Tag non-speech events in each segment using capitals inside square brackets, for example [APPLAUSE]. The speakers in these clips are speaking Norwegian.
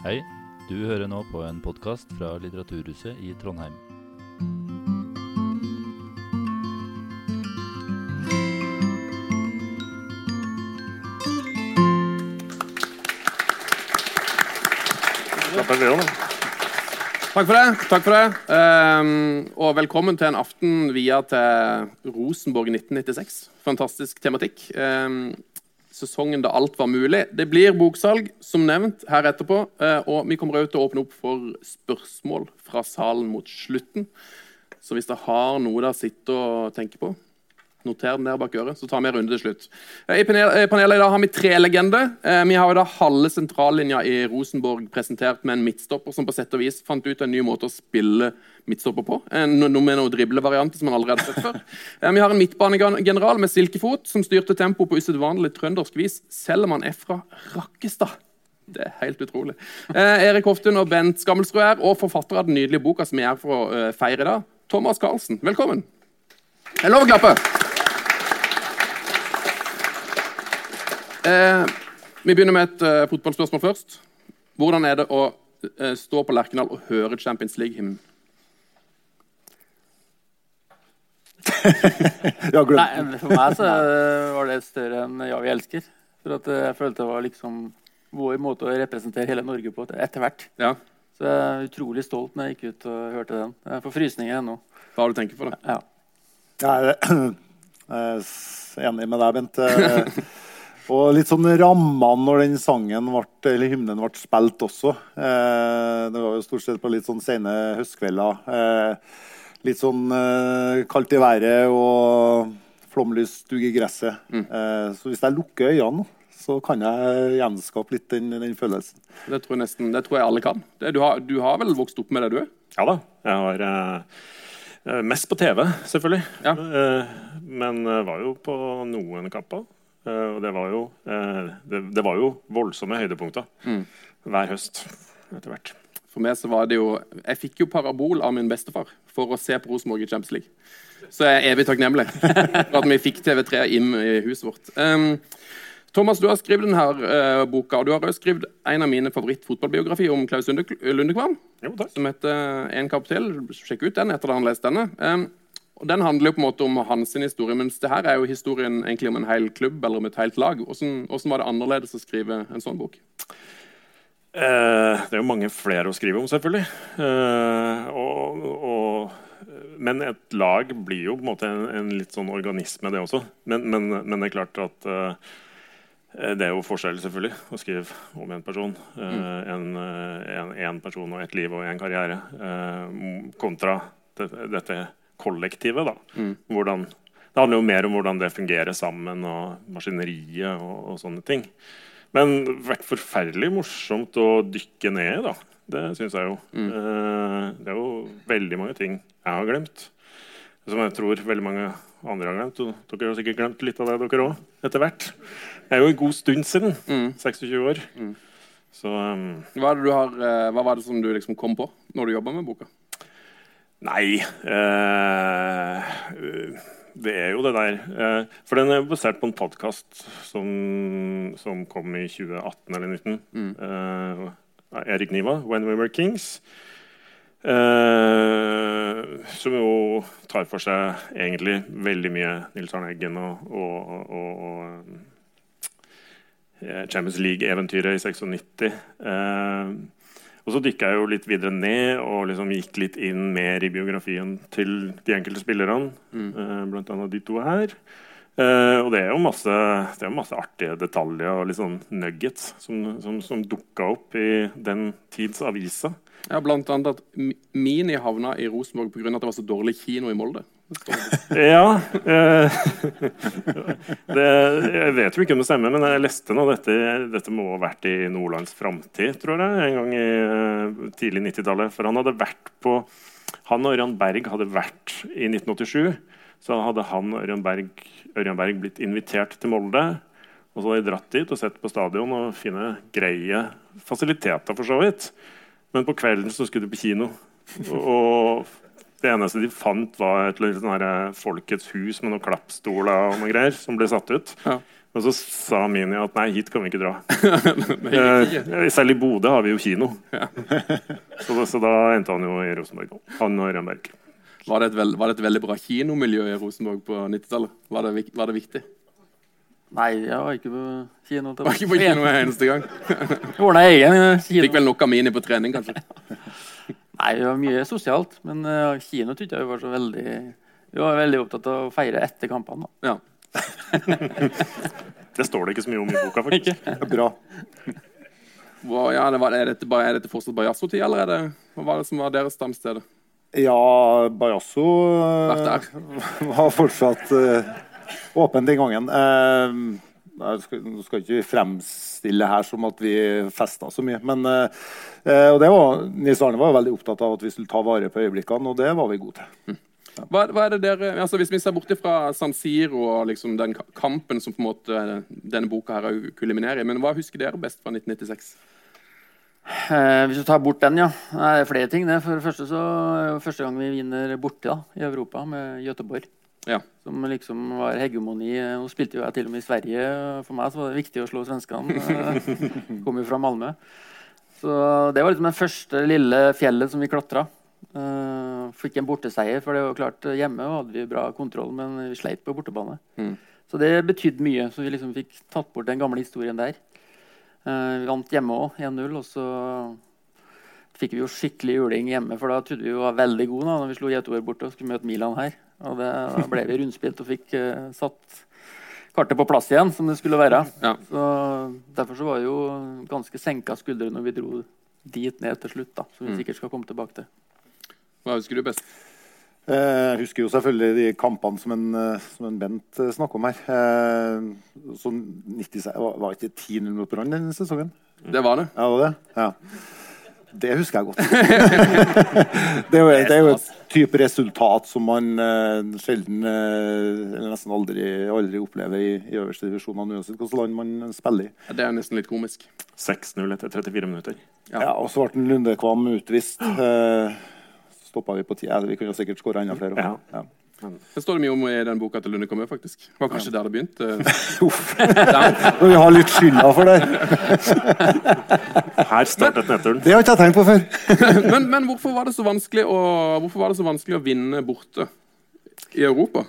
Hei, du hører nå på en podkast fra Litteraturhuset i Trondheim. Takk for det. takk for det. Um, og velkommen til en aften via til Rosenborg 1996. Fantastisk tematikk. Ehm, sesongen da alt var mulig. Det blir boksalg, som nevnt, her etterpå. eh, og vi kommer også til å åpne opp for spørsmål fra salen mot slutten. Så hvis dere har noe dere sitter og tenker på, noter den der bak øret, så tar vi en runde til slutt. Eh, I eh, panelet i dag har vi tre legender. Eh, Vi har jo da halve sentrallinja i Rosenborg presentert med en midtstopper som på sett og vis fant ut en ny måte å spille midtstopper på. Noe med noen driblevarianter som man allerede har sett før. [LAUGHS] Vi har en midtbanegeneral med silkefot som styrte tempo på usedvanlig trøndersk vis, selv om han er fra Rakkestad. Det er helt utrolig. Erik Hoftun og Bent Skammelsrud er, og forfatter av den nydelige boka som vi er for å feire i dag, Thomas Karlsen. Velkommen. Det er lov å klappe. Eh, vi begynner med et eh, fotballspørsmål først. Hvordan er det å eh, stå på Lerkendal og høre Champions League-hymnen? [LAUGHS] Ja. Nei, for meg så var det større enn Ja, vi elsker. For at jeg følte det var liksom vår måte å representere hele Norge på etter hvert. Ja, Så jeg er utrolig stolt når jeg gikk ut og hørte den. Jeg får frysninger ennå. Hva har du tenkt på da? Ja. Jeg er [CLEARS THROAT] jeg er enig med deg, Bent. [LAUGHS] Og litt sånn rammene når den sangen ble, eller hymnen ble spilt også. Eh, Det var jo stort sett på litt sånn sene høstkvelder. Eh, Litt sånn eh, kaldt i været og flomlys dugg i gresset. Eh, Så hvis jeg lukker øynene, så kan jeg gjenskape litt den, den følelsen. Det tror jeg, nesten, det tror jeg alle kan. Det, du, har, du har vel vokst opp med det, du? Ja da. Jeg har eh, Mest på TV, selvfølgelig. Ja. Eh, men var jo på noen kamper. Eh, og det var jo, eh, det, det var jo voldsomme høydepunkter Mm. hver høst etter hvert. For meg så var det jo Jeg fikk jo parabol av min bestefar for å se på Rosenborg i Champions League. Så jeg er evig takknemlig for at vi fikk TV3 inn i huset vårt. Um, Thomas, du har skrevet denne uh, boka, og du har også skrevet en av mine favorittfotballbiografier om Klaus Lunde Lundekvam, Jo, som heter En kamp til. Sjekk ut den etter at han har lest denne. Um, og Den handler jo på en måte om hans historie, mens det her er jo historien egentlig om en hel klubb eller om et helt lag. Hvordan, hvordan var det annerledes å skrive en sånn bok? Eh, det er jo mange flere å skrive om, selvfølgelig. Eh, og, og, men et lag blir jo på en måte en, en litt sånn organisme, det også. Men, men, men det er klart at eh, det er jo forskjell, selvfølgelig, å skrive om en person. Én en, eh, en, en person og et liv og en karriere. eh, kontra det, dette kollektivet, da. Mm. Hvordan, det handler jo mer om hvordan det fungerer sammen, og maskineriet og, og sånne ting. Men vært forferdelig morsomt å dykke ned i, da. Det syns jeg jo. Eh, det er jo veldig mange ting jeg har glemt. Som jeg tror veldig mange andre har glemt. Dere har sikkert glemt litt av det, dere òg, etter hvert. Det er jo en god stund siden. Mm. 26 år. Så um, Hva, det du har, eh, hva var det som du liksom kom på når du jobba med boka? Nei eh, Det er jo det der eh, For den er basert på en podkast som, som kom i 2018 eller 2019. Eh, Erik Niva, 'When We Were Kings'. Eh, som jo tar for seg egentlig veldig mye Nils Arne Eggen og, og, og, og eh, Champions League-eventyret i 96. Eh, og så dykka jeg jo litt videre ned og liksom gikk litt inn mer i biografien til de enkelte spillerne. mm. blant annet de to her. Uh, og det er jo masse, det er masse artige detaljer og litt sånn nuggets som, som, som dukka opp i den tids aviser. Ja, blant annet at Mini havna i Rosenborg pga. at det var så dårlig kino i Molde. Ja eh, [LAUGHS] det, Jeg vet jo ikke om det stemmer, men jeg leste nå dette Dette må ha vært i Nordlands framtid, tror jeg. En gang i eh, tidlig 90-tallet. For han hadde vært på Han og Ørjan Berg hadde vært i 1987. Så hadde han og Ørjan Berg, Ørjan Berg blitt invitert til Molde. Og så hadde de dratt dit og sett på stadion og finne greie fasiliteter, for så vidt. Men på kvelden så skulle de på kino. Og det eneste de fant, var et eller sånn Folkets hus med noen klappstoler og noe greier som ble satt ut. Ja. Og så sa Mini at nei, hit kan vi ikke dra. [LAUGHS] Eh, selv i Bodø har vi jo kino. [LAUGHS] Så, da, så da endte han jo i Rosenborg. Han og Rønberg. Var det, et veld, var det et veldig bra kinomiljø i Rosenborg på 90-tallet? Var, det var det viktig? Nei, jeg var ikke på kino. Var ikke på kino en eneste gang. Ordna egen eh, kino. Fikk vel nok av Mini på trening, kanskje. [LAUGHS] Nei, det var mye sosialt, men uh, kino syntes jeg var så veldig Vi var veldig opptatt av å feire etter kampene. da. Ja. [LAUGHS] Det står det ikke så mye om i boka, faktisk. Bra. Hva, ja, det var, er, dette, bare- er dette fortsatt Bajasso-tid, eller er det, hva var det som var deres stamsted? Ja, Bajasso eh, [LAUGHS] var fortsatt uh, åpen den gangen. Uh, jeg skal, skal ikke vi fremstille her som at vi festa så mye, men eh, eh, og det var, Nils Arne var veldig opptatt av at vi skulle ta vare på øyeblikkene, og det var vi gode til. Hva, hva er det dere, altså Hvis vi ser bort fra San Siro og liksom den kampen som på en måte denne boka her er kuliminerer i, men hva husker dere best fra 1996? Eh, hvis du tar bort den, ja. Nei, Det er flere ting. Det. For det første så er første gang vi vinner borte da, i Europa med Göteborg. Ja. Som liksom var hegemoni. Nå spilte jo jeg til og med i Sverige. For meg så var det viktig å slå svenskene. [LAUGHS] Kom jo fra Malmö. Så det var liksom det første lille fjellet som vi klatra. Uh, fikk en borteseier, for det var klart hjemme hadde vi bra kontroll, men vi sleit på bortebane. Mm. Så det betydde mye. Så vi liksom fikk tatt bort den gamle historien der. Uh, vi vant hjemme òg, 1-0. Og så fikk vi jo skikkelig juling hjemme, for da trodde vi vi var veldig gode da når vi slo Göteborg borte og skulle møte Milan her. Og det, da ble vi [LAUGHS] rundspilt og fikk uh, satt kartet på plass igjen, som det skulle være. Ja. Så Derfor så var det jo ganske senka skuldre når vi dro dit ned til slutt, da, som vi Mm. sikkert skal komme tilbake til. Hva husker du best? Eh, Jeg husker jo selvfølgelig de kampene som en, eh, som en Bent eh, snakker om her. Eh, Så 96, var det ikke 10-0 mot Brann den sesongen? Det var det. Ja, det var det? Ja. Det husker jeg godt. [LAUGHS] det, er jo, det er jo et type resultat som man uh, sjelden eh, eller nesten aldri, aldri opplever i, i øverste divisjonene, uansett hvilket land man spiller i. Det er nesten litt komisk. 6-0 etter 34 minutter. Ja. Ja, og så ble Lundekvam utvist. Uh, Stoppa vi på tida. Vi kunne sikkert skåra enda flere. Ja. Ja. Det står det mye om i den boka til Lunde Komø, faktisk. Det var kanskje der det begynte. [LAUGHS] Uff. Når vi har litt skylda for det. Her startet nedturen. Det har ikke jeg tenkt på før. [LAUGHS] Men, men hvorfor, var det så vanskelig å, hvorfor var det så vanskelig å vinne borte i Europa?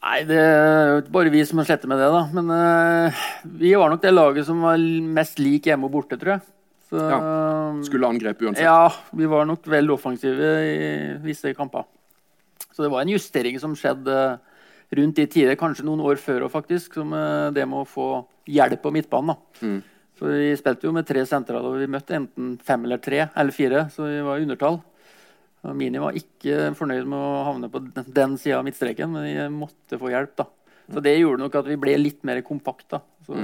Nei, det er jo ikke bare vi som har slettet med det, da. Men uh, vi var nok det laget som var mest lik hjemme og borte, tror jeg. Så, Skulle angrepet uansett. Ja, vi var nok vel offensive i visse kamper. Så det var en justering som skjedde rundt de tider, kanskje noen år før òg, faktisk. Som eh, det med å få hjelp på midtbanen. da. Mm. Så Vi spilte jo med tre sentraler, og vi møtte enten fem eller tre eller fire. Så vi var i undertall. Og Mini var ikke fornøyd med å havne på den, sida av midtstreken, men vi måtte få hjelp. da. Så det gjorde nok at vi ble litt mer kompakt. da. Så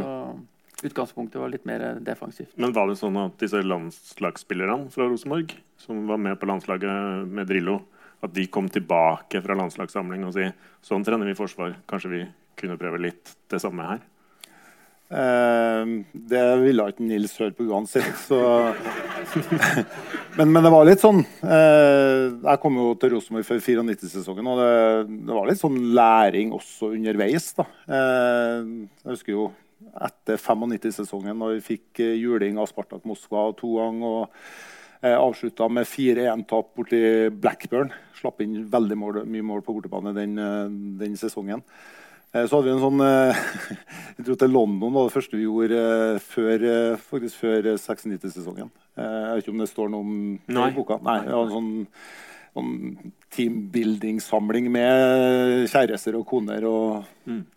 Utgangspunktet var litt mer defensivt. Men var det sånn at disse landslagsspillerne fra Rosenborg, som var med på landslaget med Drillo, at de kom tilbake fra landslagssamling og si sånn trener vi forsvar, kanskje vi kunne prøve litt det samme her? Eh, det ville ikke Nils høre på uansett, så men, men det var litt sånn eh, Jeg kom jo til Rosenborg før 94-sesongen, og det, det var litt sånn læring også underveis. da. Eh, jeg husker jo etter 95-sesongen, da vi fikk juling av Spartak Moskva to ganger. Avslutta med 4-1-tap borti Blackburn. Slapp inn veldig mål, mye mål på bortebane den, eh, den sesongen. Eh, Så hadde vi en sånn eh, Vi dro til London, var det første vi gjorde eh, før, eh, faktisk før eh, 96-sesongen. Eh, Jeg vet ikke om det står noe om Nei. i boka. Nei, var en sånn, sånn teambuilding-samling med kjærester og koner. og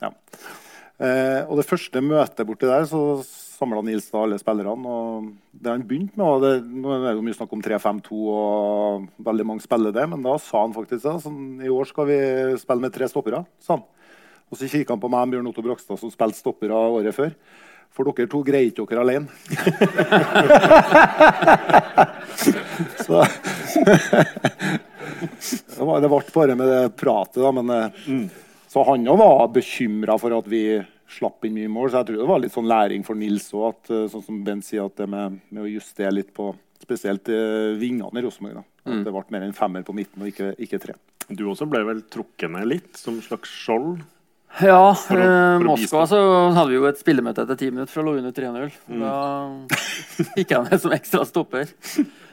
ja. Eh, og det første møtet borti der, så samla Nils da alle spillerne. og Det han begynte med, det, nå er det jo mye snakk om 3-5-2, og veldig mange spiller det, men da sa han faktisk det. sånn, i år skal vi spille med tre stoppere. sa han. Og så kikka han på meg og Bjørn Otto Brakstad, som spilte stoppere året før. For dere to greier ikke dere alene. [LAUGHS] så [LAUGHS] det, var, det ble bare med det pratet, da. Men, mm. Så han òg var bekymra for at vi slapp inn mye mål. Så jeg tror det var litt sånn læring for Nils òg, sånn som Bent sier, at det med, med å justere litt på spesielt eh, vingene i Rosenborg. Mm. Det ble mer enn femmer på midten og ikke, ikke tre. Du også ble vel trukket ned litt som slags skjold? Ja, For å- eh, for Moskva så hadde vi jo et spillemøte etter ti minutter for å lå under 3-0. Mm. Da gikk jeg ned som ekstra stopper.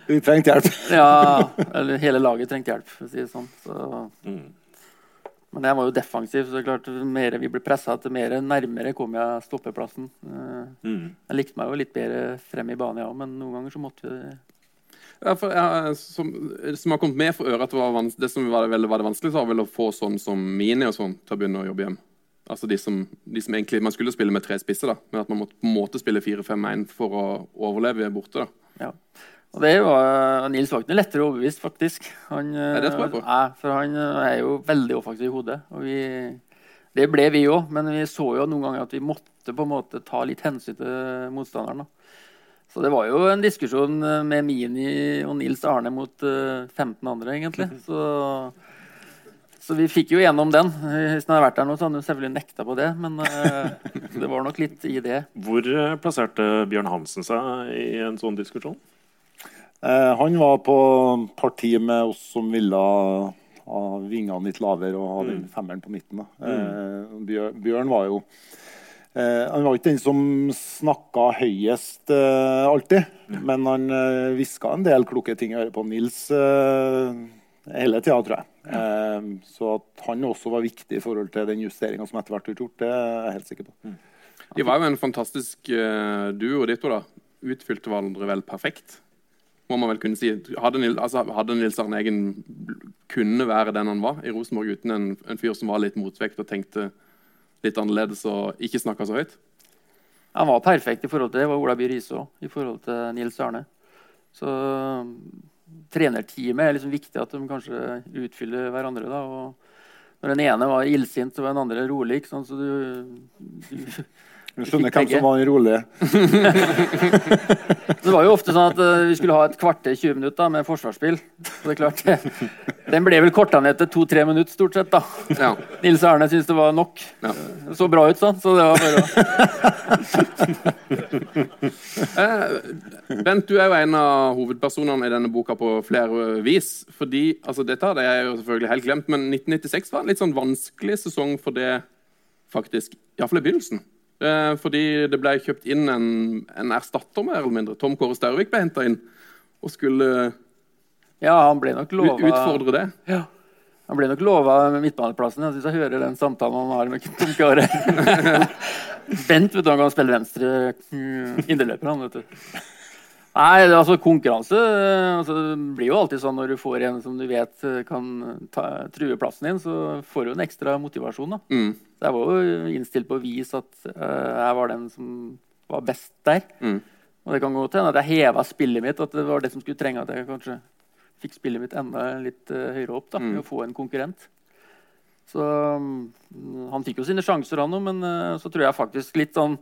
Vi trengte hjelp. Ja, eller hele laget trengte hjelp, for å si det sånn. Så, Mm. Men jeg var jo defensiv, så klart, jo mer vi ble pressa, til mer nærmere kom jeg stoppeplassen. Eh, Mm. Jeg likte meg jo litt bedre frem i banen, ja, men noen ganger så måtte vi Ja, for jeg, som, som har kommet med for øre at det, var det som var, veldig var det vanskeligste, var vel å få sånn som Mini og sånn til å begynne å jobbe hjem. Altså de som, de som egentlig, Man skulle spille med tre spisser, da, men at man måtte på en måte spille 4-5-1 for å overleve borte. da. Ja. Og det var, uh, Nils ikke lettere overbevist, faktisk. Han, det tror jeg på. Nei, for han uh, er jo veldig offensiv i hodet. Og vi, det ble vi òg, men vi så jo noen ganger at vi måtte på en måte ta litt hensyn til motstanderen. Så det var jo en diskusjon med Mini og Nils Arne mot uh, 15 andre, egentlig. [LAUGHS] Så, så vi fikk jo gjennom den. Hvis han hadde vært der nå, så hadde han selvfølgelig nekta på det. Men [LAUGHS] det var nok litt i det. Hvor eh, plasserte Bjørn Hansen seg i en sånn diskusjon? Eh, han var på parti med oss som ville ha vingene litt lavere og ha den femmeren på midten. Da. Eh, Bjørn, var jo eh, Han var ikke den som snakka høyest alltid, men han hviska en del kloke ting i øret på Nils hele tida, tror jeg. Eh, så at han også var viktig i forhold til den justeringa som etter hvert ble gjort, det er jeg helt sikker på. De var jo en fantastisk duo, de to. da. Utfylte hverandre vel perfekt, må man vel kunne si. Hadde, Nils, altså, hadde Nils Arne Eggen kunne være den han var i Rosenborg uten en, en fyr som var litt motvekt og tenkte litt annerledes og ikke snakka så høyt? Han var perfekt i forhold til det. var Ola By Riise òg, i forhold til Nils Arne. Så um, trenerteamet er liksom viktig at de kanskje utfyller hverandre. da, og Når den ene var illsint, så var den andre rolig. sant, så du, du Du skjønner hvem som var den rolige. [LAUGHS] Det var jo ofte sånn at eh, vi skulle ha et kvarter 20 minutter med forsvarsspill. Så det er klart, det, Den ble vel korta ned til to-tre minutter, stort sett. da. Ja. Nils Arne syntes det var nok. Ja. Det så bra ut, sånn. Så det var bare å [LAUGHS] Eh, Bent, du er jo en av hovedpersonene i denne boka på flere vis. fordi, altså Dette hadde jeg jo selvfølgelig helt glemt, men 1996 var en litt sånn vanskelig sesong for det, faktisk. Iallfall i begynnelsen. Eh, fordi det ble kjøpt inn en, en erstatter, mer eller mindre. Tom Kåre Staurvik ble henta inn og skulle Ja, han ble nok lovet, utfordre det. Ja. Han ble nok lova midtbaneplassen. Jeg syns jeg hører den samtalen han har med Tom Kåre. [LAUGHS] Bent vet du, han kan spille venstre inderløper, han, vet du. Nei, det, altså konkurranse eh, altså, Det blir jo alltid sånn når du får en som du vet eh, kan ta, true plassen din, så får du en ekstra motivasjon. da. Mm. Så jeg var jo innstilt på å vise at uh, jeg var den som var best der. Mm. Og det kan godt hende at jeg heva spillet mitt, at det var det som skulle trenge at jeg kanskje fikk spillet mitt enda litt uh, høyere opp. da, Mm. med å få en konkurrent. Så um, han fikk jo sine sjanser, han òg, men uh, så tror jeg faktisk litt sånn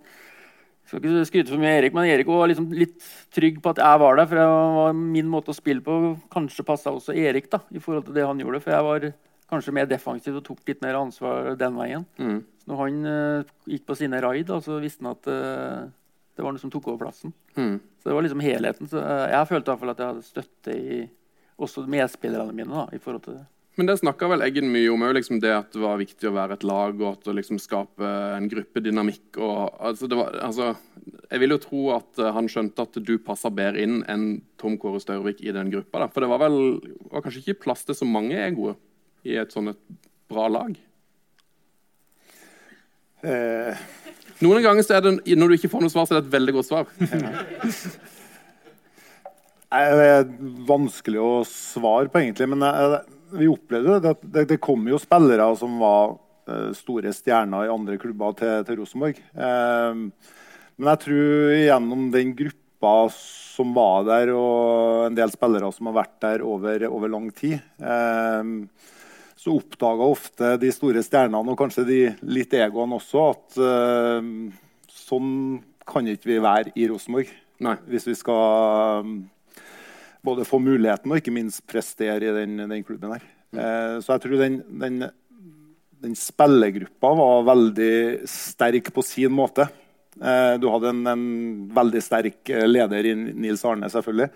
skal ikke skryte for mye Erik, men Erik var liksom litt trygg på at jeg var der. For var min måte å spille på kanskje passa også Erik da, i forhold til det han gjorde. For jeg var kanskje mer defensiv og tok litt mer ansvar den veien. Mm. Når han uh, gikk på sine raid, da, så visste han at uh, det var noe som tok over plassen. Mm. Så det var liksom helheten. Så uh, jeg følte i hvert fall at jeg hadde støtte i også medspillerne mine. da, i forhold til det. Men det snakka vel Eggen mye om òg, liksom det at det var viktig å være et lag og at å liksom skape en gruppedynamikk. Og, altså det var, altså, jeg vil jo tro at eh, han skjønte at du passa bedre inn enn Tom Kåre Staurvik i den gruppa. Da. For det var vel var kanskje ikke plass til så mange egoer i et sånn et bra lag. Eh, Noen ganger så er det, når du ikke får noe svar, så er det et veldig godt svar. Nei, Det er vanskelig å svare på, egentlig. Men eh, vi opplevde det. Det, det kom jo spillere som var eh, store stjerner i andre klubber til, til Rosenborg. Eh, men jeg tror gjennom den gruppa som var der, og en del spillere som har vært der over, over lang tid, eh, så oppdaga ofte de store stjernene, og kanskje de litt egoene også, at uh, sånn kan ikke vi være i Rosenborg. Hvis vi skal både få muligheten og ikke minst prestere i den, den klubben her. Eh, så jeg tror den, den, den spillergruppa var veldig sterk på sin måte. Eh, du hadde en, en veldig sterk eh, leder i Nils Arne, selvfølgelig.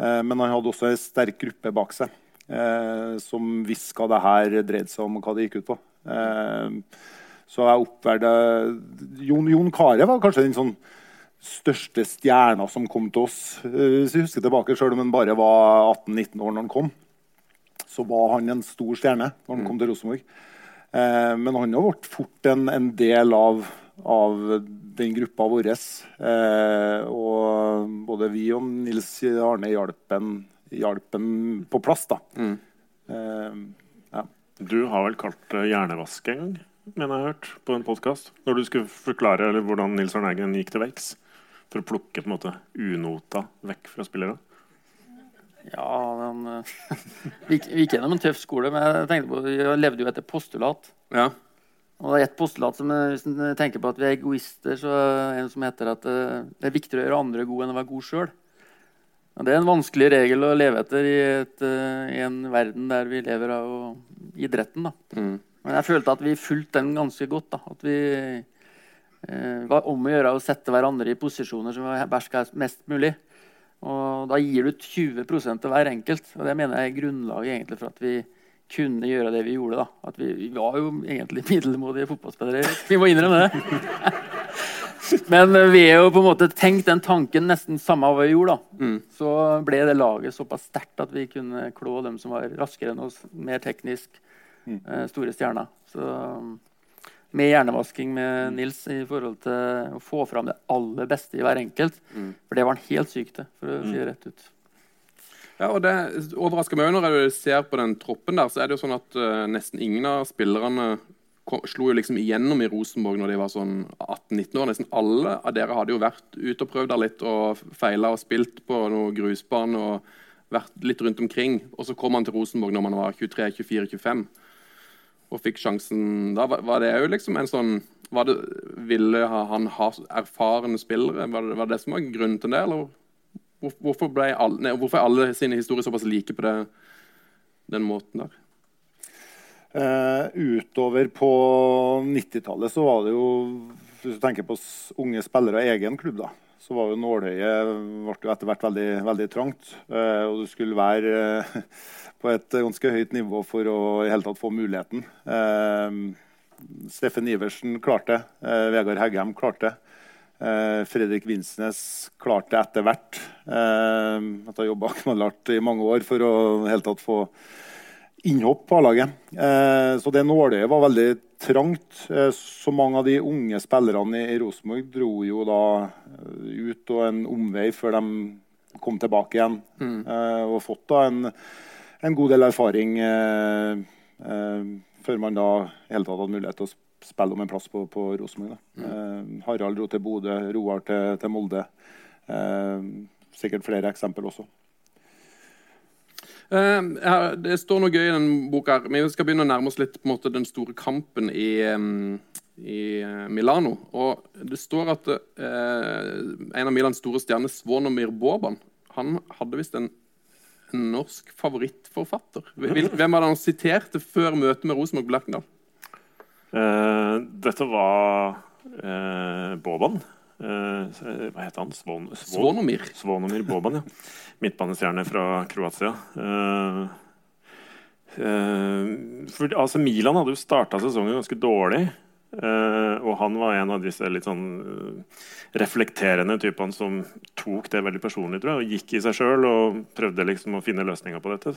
Eh, men han hadde også en sterk gruppe bak seg eh, som visste hva det her dreide seg om, og hva det gikk ut på. Eh, så jeg oppvært Jon, Jon Carew var kanskje den sånn største stjerna som kom til oss. Eh, hvis vi husker tilbake, Selv om han bare var 18-19 år når han kom, så var han en stor stjerne når han kom til Rosenborg. Eh, men han har blitt fort en, en del av, av, den gruppa vår. Eh, og både vi og Nils Arne hjalp ham på plass. da. Mm. Ja. Du har vel kalt det hjernevask en gang? mener jeg har hørt på en podkast. Når du skulle forklare hvordan Nils Arne Eggen gikk til verks for å plukke på en måte unota vekk fra spillere? Ja, han eh, [LAUGHS] vi, vi gikk gjennom en tøff skole, men jeg tenkte på, vi levde jo etter postulat. Ja. Og det er et postulat som eh, Hvis en tenker på at vi er egoister, så er det en som heter at eh, det er viktigere å gjøre andre gode enn å være god sjøl. Det er en vanskelig regel å leve etter i, et, i en verden der vi lever av idretten. Mm. Men jeg følte at vi fulgte den ganske godt. da. At vi eh, var om å gjøre å sette hverandre i posisjoner som var beherska mest mulig. Og da gir du 20% til hver enkelt. Og det mener jeg er grunnlaget egentlig for at vi kunne gjøre det vi gjorde. da. At vi, vi var jo egentlig [LAUGHS] middelmådige fotballspillere. Vi må innrømme det. [LAUGHS] Men vi er jo på en måte tenkt den tanken nesten samme hva vi gjorde. da. Mm. Så ble det laget såpass sterkt at vi kunne klå dem som var raskere enn oss, mer teknisk. Mm. store stjerner. Så med hjernevasking med Nils i forhold til å få fram det aller beste i hver enkelt. Mm. For det var han helt syk til, for å si det rett ut. Ja, og Det overrasker meg når jeg ser på den troppen der, så er det jo sånn at uh, nesten ingen av spillerne kom, slo jo liksom igjennom i Rosenborg når de var sånn 18-19 år. Nesten alle av dere hadde jo vært ute og prøvd der litt og feila og spilt på noe grusbane og vært litt rundt omkring. Og så kom man til Rosenborg når man var 23-24-25 og fikk sjansen da, var det jo liksom en sånn var det, Ville han ha erfarne spillere? Var det, var det, som var grunnen til det? eller Hvorfor, ble alle, nei, hvorfor er alle sine historier såpass like på det, den måten der? Uh, utover på 90-tallet så var det jo Hvis du tenker på unge spillere og egen klubb, da, så var jo nåløyet etter hvert veldig, veldig trangt. Uh, og du skulle være uh, på et ganske høyt nivå for å i hele tatt få muligheten. Eh, Steffen Iversen klarte. Eh, Vegard Heggem klarte. Eh, Fredrik Vinsnes klarte det etter hvert. Eh, at har jobba [LAUGHS] knallhardt i mange år for å i hele tatt få innhopp på A-laget. Eh, så det nåløyet var veldig trangt. Eh, så mange av de unge spillerne i, i Rosenborg dro jo da eh, ut og en omvei før de kom tilbake igjen. Mm. Eh, og fått da en en god del erfaring eh, eh, før man da hele tatt hadde mulighet til å spille om en plass på, på Rosenborg. Mm. Eh, Harald dro til Bodø, Roar til, til Molde. Sikkert flere eksempler også. Uh, det står noe gøy i den boka. her. Vi skal begynne å nærme oss litt på en måte, den store kampen i, um, i Milano. Og Det står at uh, en av Milans store stjerner, Svonomir Boban, han hadde visst en norsk favorittforfatter? Hvem var det han siterte før møtet med Rosenborg på Lerkendal? Uh, dette var uh, Boban. Uh, hva het han? Svon, Svon, Svonomir. Svonomir Boban, ja. Midtbanestjerne fra Kroatia. for altså Milan hadde jo starta sesongen ganske dårlig. Uh, og han var en av disse litt sånn uh, reflekterende typene som tok det veldig personlig tror jeg, og gikk i seg sjøl og prøvde liksom å finne løsninger på dette.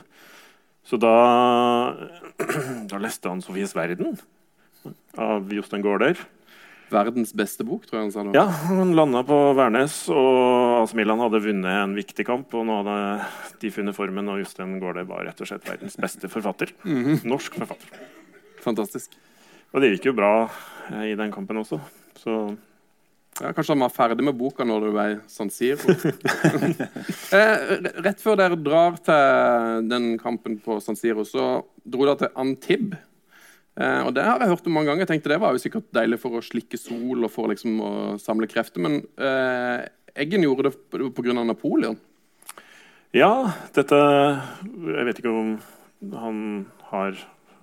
Så da, [CLEARS THROAT] da leste han 'Sofies verden' av Jostein Gaarder. Verdens beste bok, tror jeg han sa. da. Ja, han landa på Værnes, og AC Milan hadde vunnet en viktig kamp. Og nå hadde de funnet formen, og Jostein Gaarde var rett og slett verdens beste forfatter. Mm -hmm. Norsk forfatter. Fantastisk. Og det gikk jo bra eh, i den kampen også. Så ja, Kanskje han var ferdig med boka når du ble San Siro. [LAUGHS] eh, rett før dere drar til den kampen på San Siro, så dro dere til Antib. Eh, og Det har jeg hørt om mange ganger. Jeg tenkte Det var jo sikkert deilig for å slikke sol og for liksom å samle krefter. Men eh, Eggen gjorde det pga. Napoleon. Ja, dette Jeg vet ikke om han har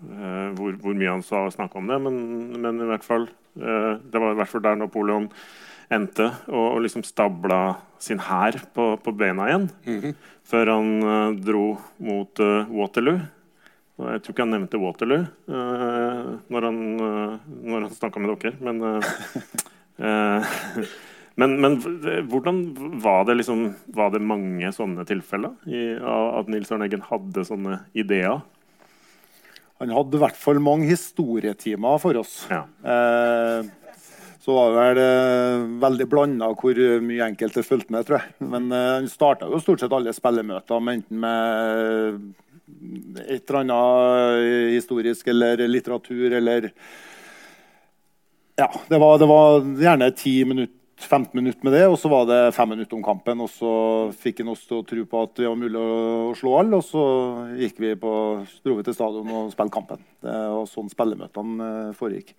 Uh, hvor, hvor, mye han sa snakka om det, men, men, i hvert fall uh, Det var i hvert fall der Napoleon endte og, og liksom stabla sin hær på, på, bena igjen. Mm -hmm. Før han uh, dro mot Waterloo jeg tror ikke han nevnte Waterloo eh, når han, uh, han snakka med dere, men uh, men, men, hvordan var det liksom Var det mange sånne tilfeller i, at Nils Arne Eggen hadde sånne ideer? Han hadde i hvert fall mange historietimer for oss. Ja. Eh, så var det vel eh, veldig blanda hvor mye enkelte fulgte med, tror jeg. Men eh, han starta jo stort sett alle spillemøter med enten med et eller annet historisk eller litteratur eller Ja, det var, det var gjerne 10 minutter 15 minutter med det, og så var det 5 minutter om kampen. Og så fikk han oss til å tro på at det var mulig å slå alle, og så gikk vi på, dro vi til stadion og spilte kampen. Det var sånn spillemøtene eh, foregikk.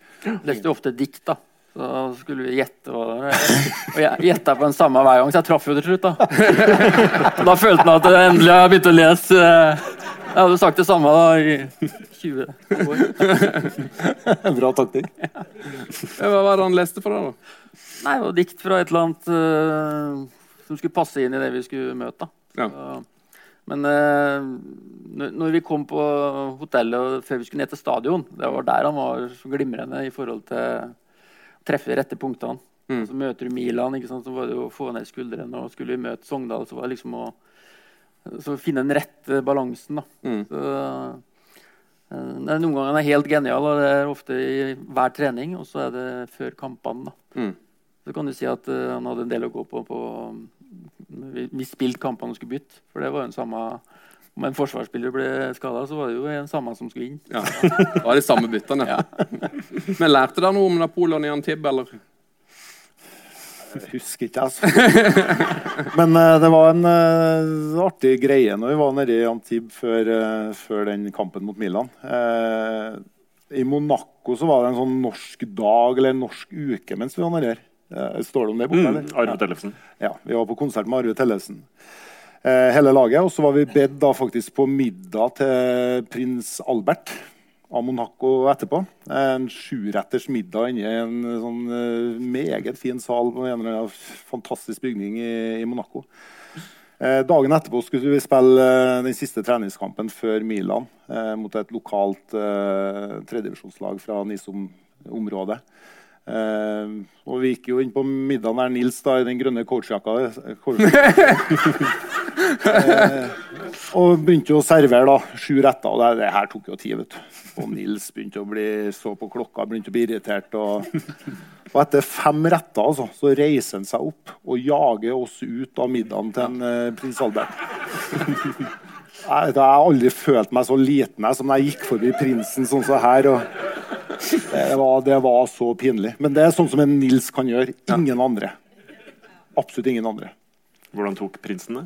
Leste ofte dikt, da. Så skulle vi gjette hva det var. Og jeg gjetta på den samme hver gang, så jeg traff jo til slutt. Da [LAUGHS] Da følte han at jeg endelig har begynt å lese. Jeg hadde sagt det samme da i 20 år. Bra taktikk. Hva var det han leste for deg, da? Nei, det var dikt fra et eller annet uh, som skulle passe inn i det vi skulle møte. Ja. Så, men uh, når vi kom på hotellet og før vi skulle ned til stadion, det var der han var så glimrende i forhold til å treffe de rette punktene. Mm. Så møter du Milan, ikke sant? så var det å få ned skuldrene. Og skulle vi møte Sogndal, så var det liksom å så finne den rette balansen. da. Mm. Så, uh, det er noen ganger han er helt genial, og det er ofte i hver trening. Og så er det før kampene. da. Mm. Så kan du si at uh, han hadde en del å gå på. på vi, vi spilte kampene og skulle bytte. For det var jo den samme Om en forsvarsspiller ble skada, så var det jo en samme som skulle inn. Ja. [LAUGHS] Det var de samme byttene. Men lærte dere noe om Napoleon i Antibes, eller? Jeg husker ikke, altså. Men uh, det var en uh, artig greie når vi var nede i Antibes før, uh, før den kampen mot Milan. I Monaco så var det en sånn norsk dag eller en norsk uke mens vi var nede her. Står det om det borte, Mm. Arve Tellefsen. Ja, vi var på konsert med Arve Tellefsen. Hele laget. Og så var vi bedt da faktisk på middag til prins Albert av Monaco etterpå. En sjuretters middag inne i en sånn eh, meget fin sal på en eller annen fantastisk bygning i, i Monaco. Eh, dagen etterpå skulle vi spille eh, den siste treningskampen før Milan eh, mot et lokalt eh, tredjevisjonslag fra Nisom-området. Eh, og vi gikk jo inn på middagen der Nils da, i den grønne coachjakka. uh, [LAUGHS] og begynte å servere da, sju retter. Og det, det her tok jo tid. vet du. Og Nils begynte å bli så på klokka, begynte å bli irritert. Og, og etter fem retter altså, så reiser han seg opp og jager oss ut av middagen til en, uh, prins Albert. Jeg, jeg har aldri følt meg så liten jeg, som da jeg gikk forbi prinsen sånn som her. og det var, det var så pinlig. Men det er sånn som en Nils kan gjøre. Ingen andre. Absolutt ingen andre. Hvordan tok prinsen det?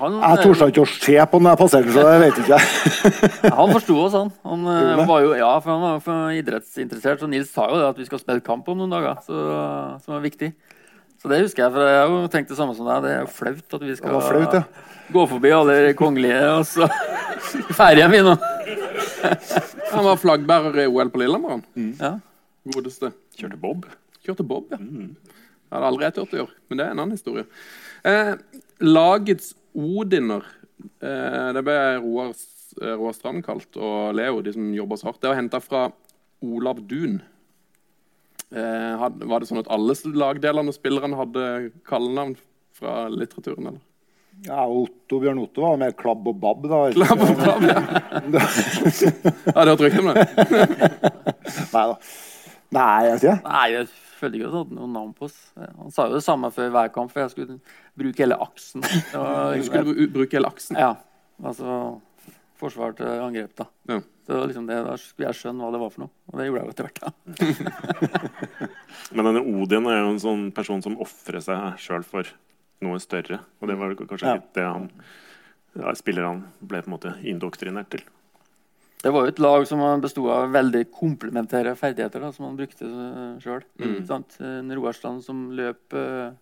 Han, Jeg torde ikke å se på den passerte, så jeg vet ikke [LAUGHS] han forsto oss, han. Han, eh, var jo, ja, for han var for idrettsinteressert. Så Nils sa jo det at vi skal spille kamp om noen dager, så, som er viktig. Så det husker jeg, for jeg har tenkt det samme som deg. Det er jo flaut at vi skal flaut, ja. gå forbi alle kongelige, og så [LAUGHS] ferdig hjem, vi nå. [LAUGHS] Han var flaggbærer i OL på Lillehammer. han. Ja. Godeste. Kjørte Bob? Kjørte Bob, ja. Mm. hadde aldri jeg turt å gjøre, men det er en annen historie. Eh, lagets Odiner. Eh, det ble Roar, eh, Roar Strand kalt, og Leo, de som jobber så hardt. Det var henta fra Olav Dun. Eh, had, var det sånn at alle lagdelene og spillerne hadde kallenavn fra litteraturen? eller? Ja, Otto Bjørn Otto var mer klabb og babb, da. [LAUGHS] Klabb og babb, ja. [LAUGHS] Har du hørt rykte om det? [LAUGHS] Nei da. Nei, jeg ikke. Nei, jeg følte ikke at han hadde noe navn på oss. Han sa jo det samme før hver kamp, for jeg skulle bruke hele aksen. Du skulle bruke hele aksen. Ja. Altså forsvar til angrep, da. Ja. Så det var liksom det, Da skulle jeg skjønne hva det var for noe. Og det gjorde jeg jo etter hvert. da. Men denne Odin er jo en sånn person som ofrer seg sjøl for noe større. Og det var kanskje Ja. det han ja, spillerne ble på en måte indoktrinert til. Det var jo et lag som besto av veldig komplementære ferdigheter, da, som han brukte uh, sjøl. En Roarstrand som løp uh,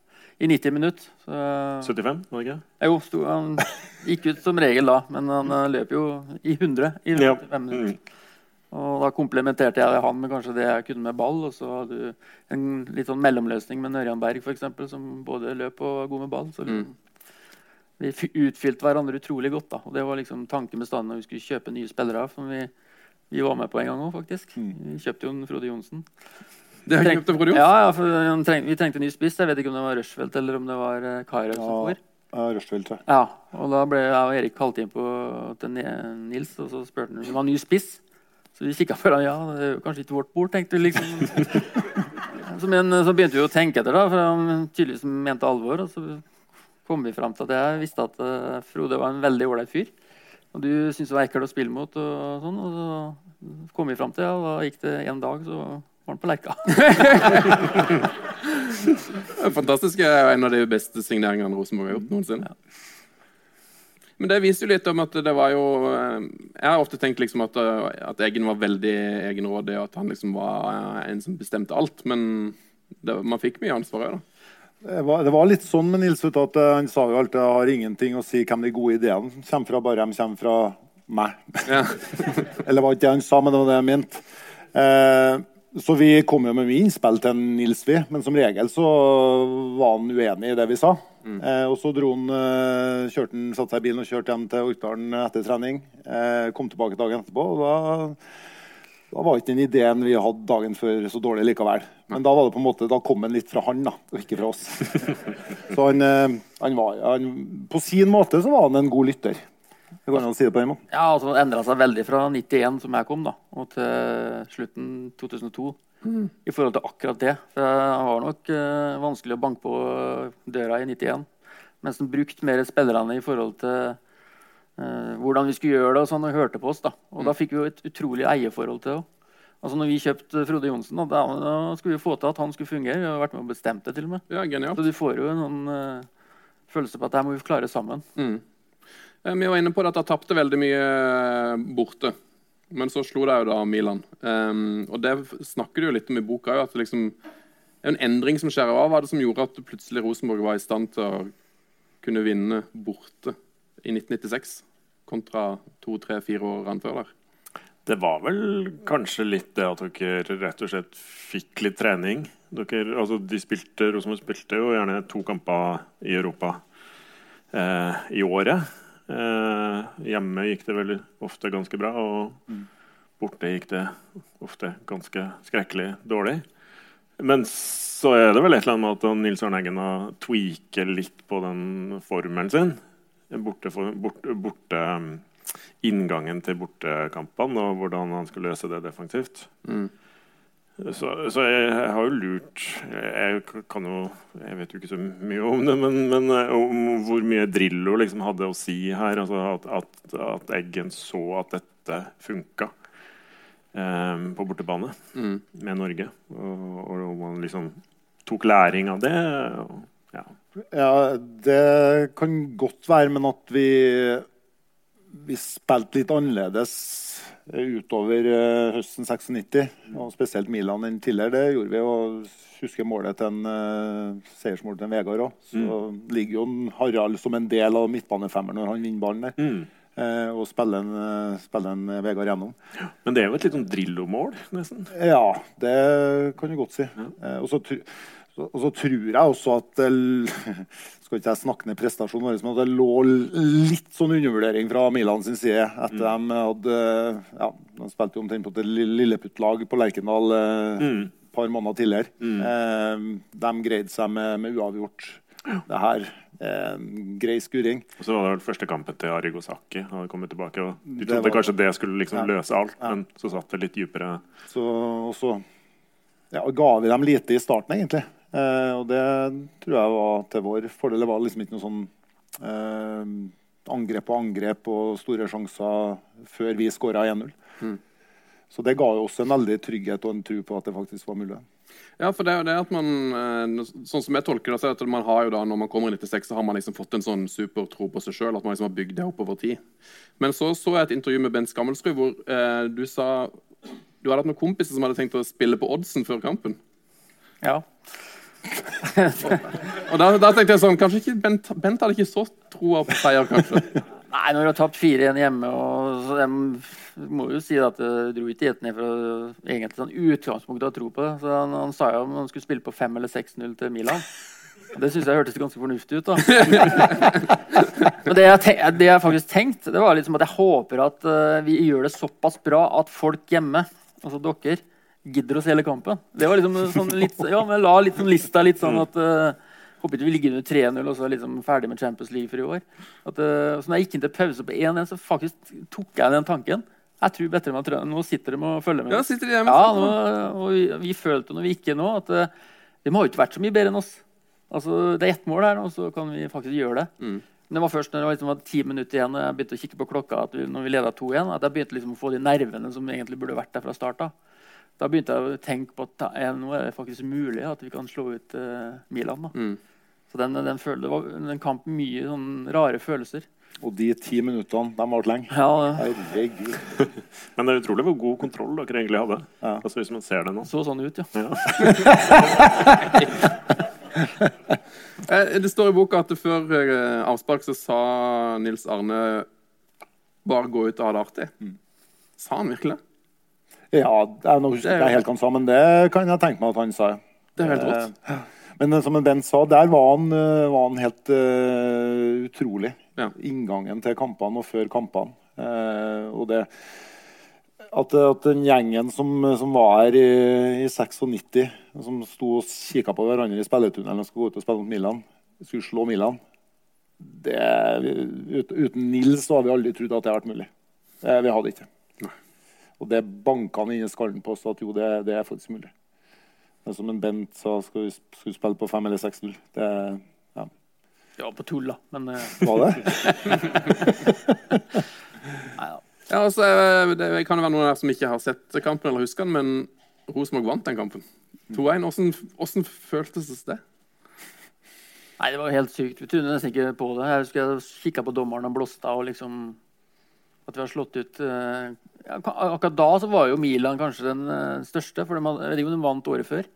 i 90 minutter. Så, 75, var det ikke? jo, sto, han gikk ut som regel da, men han eh, løp jo i 100 i Ja. minutter. Mm. Og da komplementerte jeg han med kanskje det jeg kunne med ball. Og så hadde du en litt sånn mellomløsning med Nørjan Berg, eksempel, som både løp og var god med ball. Så Mm. vi fy- utfylte hverandre utrolig godt. da, og Det var liksom tanken med staden når vi skulle kjøpe nye spillere. som vi, vi var med på en gang òg, faktisk. Vi kjøpte jo en Frode Johnsen. Det har kjøpt Frode Johnsen. Ja, ja, for treng, Vi trengte ny spiss. Jeg vet ikke om det var Rushfeldt eller om det var uh, Kairo som Ja. for. Ja, Røstfeldt. Ja, og da ble jeg og Erik kalt inn på til Nils, og så spurte han om det var ny spiss. Så vi kikka på hverandre. Ja, det er jo kanskje ikke vårt bord, tenkte vi liksom. [LAUGHS] Så, men så begynte vi å tenke etter, da, for han tydeligvis mente alvor. Og så kom vi fram til at jeg visste at uh, Frode var en veldig ålreit fyr. Og du syntes det var ekkelt å spille mot, og sånn. Og så kom vi fram til, ja, og da gikk det en dag, så var han på Lerka. [LAUGHS] [LAUGHS] Det er Fantastisk. Det er en av de beste signeringene Rosenborg har gjort noensinne. Men det viser jo litt om at det var jo eh, Jeg har ofte tenkt liksom at, eh, at Eggen var veldig egenrådig, og at han liksom var eh, en som bestemte alt. Men det, man fikk mye ansvar òg, da. Det var, det var litt sånn med Nils at han sa jo alltid har ingenting å si hvem de gode ideene kommer fra, bare de kommer fra meg. Ja. [LAUGHS] Eller var ikke det han sa, men det var det jeg mente. Eh, så vi kom jo med mye innspill til Nils, vi. Men som regel så var han uenig i det vi sa. Eh, og så dro han, eh, kjørte han, satte seg i bilen og kjørte hjem til Orkdalen etter trening. Eh, kom tilbake dagen etterpå. og da da var ikke den ideen vi hadde dagen før, så dårlig likevel. Men da var det på en måte, da kom den litt fra han, da, og ikke fra oss. [LAUGHS] Så han, eh, han var, han, På sin måte så var han en god lytter. Det går an å si det på den måten. Ja, altså Det endra seg veldig fra 91, som jeg kom, da, og til slutten 2002. I forhold til akkurat det. For det var nok uh, vanskelig å banke på døra i 91. Mens han brukte mer spillerne i forhold til uh, hvordan vi skulle gjøre det, og sånn, og hørte på oss. da. Og da fikk vi jo et utrolig eierforhold til det. Altså, når vi kjøpte Frode Johnsen, da, da, skulle vi få til at han skulle fungere. Vi har vært med og bestemt det, til og med. ja, genialt. Så du får jo en sånn eh, følelse på at det her må vi klare sammen. Mm. Eh, Vi var inne på at de tapte veldig mye eh, borte. Men så slo de jo da Milan. Um, og det snakker du jo litt om i boka. òg. at det liksom, en endring som skjer. Hva var det som gjorde at plutselig Rosenborg var i stand til å kunne vinne borte i 1996 kontra to, tre, fire årene før der? Det var vel kanskje litt det at dere rett og slett fikk litt trening. Dere, altså de spilte, Rosenborg spilte jo gjerne to kamper i Europa eh, i året. Eh, hjemme gikk det vel ofte ganske bra, og borte gikk det ofte ganske skrekkelig dårlig. Men så er det vel et eller annet med at Nils Arne Eggen har tweaket litt på den formelen sin. Borte, borte, borte um, inngangen til bortekampene og hvordan han skulle løse det defensivt. Mm. Så, så jeg, jeg har jo lurt jeg, kan jo, jeg vet jo ikke så mye om det, men, men eh, om hvor mye Drillo liksom hadde å si her. Altså at, at, at Eggen så at dette funka eh, på bortebane Mm. med Norge. Og, og om man liksom tok læring av det. Og, ja. Ja, det kan godt være, men at vi, vi spilte litt annerledes utover eh, høsten 96, og spesielt Milan enn tidligere. Det gjorde vi. og husker målet til en uh, seiersmål til en Vegard òg. Så ligger jo Harald som en del av midtbanefemmeren når han vinner ballen der. Mm. Uh, og spiller en, uh, spiller en Vegard gjennom. Men det er jo et litt sånn Drillo-mål, nesten. Ja, det kan du godt si. Eh, og, så, så, og så tror jeg også at det, [LAUGHS] Skal ikke jeg snakke ned prestasjonen vår, men at det lå litt sånn undervurdering fra Milan sin side etter de hadde ja, De spilte jo omtrent på et lill- lilleputtlag på Lerkendal et Mm. et par måneder tidligere. Eh, de greide seg med, med uavgjort. Det her eh, grei skuring. Og så var det vel første kampen til Arigo Saki. Han kom tilbake, og De Det trodde var- kanskje det skulle liksom Ja. løse alt, Ja. men så satt det litt dypere. Så, og så ja, ga vi dem lite i starten, egentlig. Eh, og det tror jeg var til vår fordel. Det var liksom ikke noe sånn eh, angrep på angrep og store sjanser før vi skåra 1-0. Mm. Så det ga jo også en veldig trygghet og en tro på at det faktisk var mulig. Ja, for det er jo det at man eh, Sånn som jeg tolker det, så er at man har jo da, når man kommer i 96, så har man liksom fått en sånn supertro på seg sjøl. At man liksom har bygd det opp over tid. Men så så jeg et intervju med Bent Skammelsrud hvor eh, du sa du hadde hatt noen kompiser som hadde tenkt å spille på oddsen før kampen. Ja. [LAUGHS] Og da, da tenkte jeg sånn Kanskje ikke Bent, Bent hadde ikke så troa på seier, kanskje. [LAUGHS] Nei, når du har tapt 4-1 hjemme, og så jeg må jo si at det dro ikke helt ned fra egentlig sånn utgangspunktet å tro på det. Så han, han sa jo om han skulle spille på 5 eller 6-0 til Milan. Det syns jeg hørtes ganske fornuftig ut. da. [LAUGHS] Men det jeg, tenk, det jeg faktisk tenkte, det var liksom at jeg håper at uh, vi gjør det såpass bra at folk hjemme, altså dere, gidder å se hele kampen. Det var liksom sånn litt, ja, men jeg la litt sånn lista litt sånn at uh, Håper ikke vi ligger under 3-0 og så er liksom ferdig med Champions League for i år. At, uh, så når jeg gikk inn til pause på 1-1, så faktisk tok jeg den tanken. Jeg tror bedre med at Nå sitter de og følger med. Ja, sitter de med Ja, nå, og vi, vi følte når vi gikk inn nå, at uh, de har jo ikke vært så mye bedre enn oss. Altså, Det er ett mål her, og så kan vi faktisk gjøre det. Mm. Men det var først når det var liksom var ti minutter igjen og jeg begynte å kikke på klokka at vi, når vi leda 2-1, at jeg begynte liksom å få de nervene som egentlig burde vært der fra start av. Da begynte jeg å tenke på at er, nå er det faktisk mulig at vi kan slå ut uh, Milan. da. Mm. Så den, den, følte, det var den kampen mye sånn rare følelser. Og de ti minuttene, de varte lenge. Ja, Herregud. [LAUGHS] Men det er utrolig hvor god kontroll dere egentlig hadde. Ja. Altså Hvis man ser det nå. så sånn ut, ja. ja. [LAUGHS] Det står i boka at før eh, avspark så sa Nils Arne bare gå ut og ha det artig. Sa han virkelig det? Ja, jeg nå husker ikke helt hva han sa, men det kan jeg tenke meg at han sa. Det er helt rått. Eh, Men eh, som Bent sa, der var han, eh, var han helt uh, utrolig. Ja. Inngangen til kampene og før kampene. Uh, og det at, at den gjengen som, som var her i, i 96, som sto og kikka på hverandre i spilletunnelen og skulle gå ut og spille mot Milan, skulle slå Milan det, ut, Uten Nils så hadde vi aldri trodd at det hadde vært mulig. Uh, vi hadde ikke. Og det banka han inn i skallen på oss at jo, det, det er faktisk mulig. Det er som en Bent sa, skal vi skal vi spille på 5 eller 6-0. Det ja. Ja, på tull, da. Men eh, [LAUGHS] var det. [LAUGHS] nei da. Ja, altså, eh, det kan jo være noen her som ikke har sett kampen eller husker den, men Rosenborg vant den kampen. 2-1. Hvordan, hvordan føltes det? Nei, det var helt sykt. Vi trodde nesten ikke på det. Jeg husker jeg kikka på dommeren og blåste av og liksom At vi har slått ut eh, ja, Akkurat da så var jo Milan kanskje den eh, største, for de hadde, jeg vet ikke om de vant året før.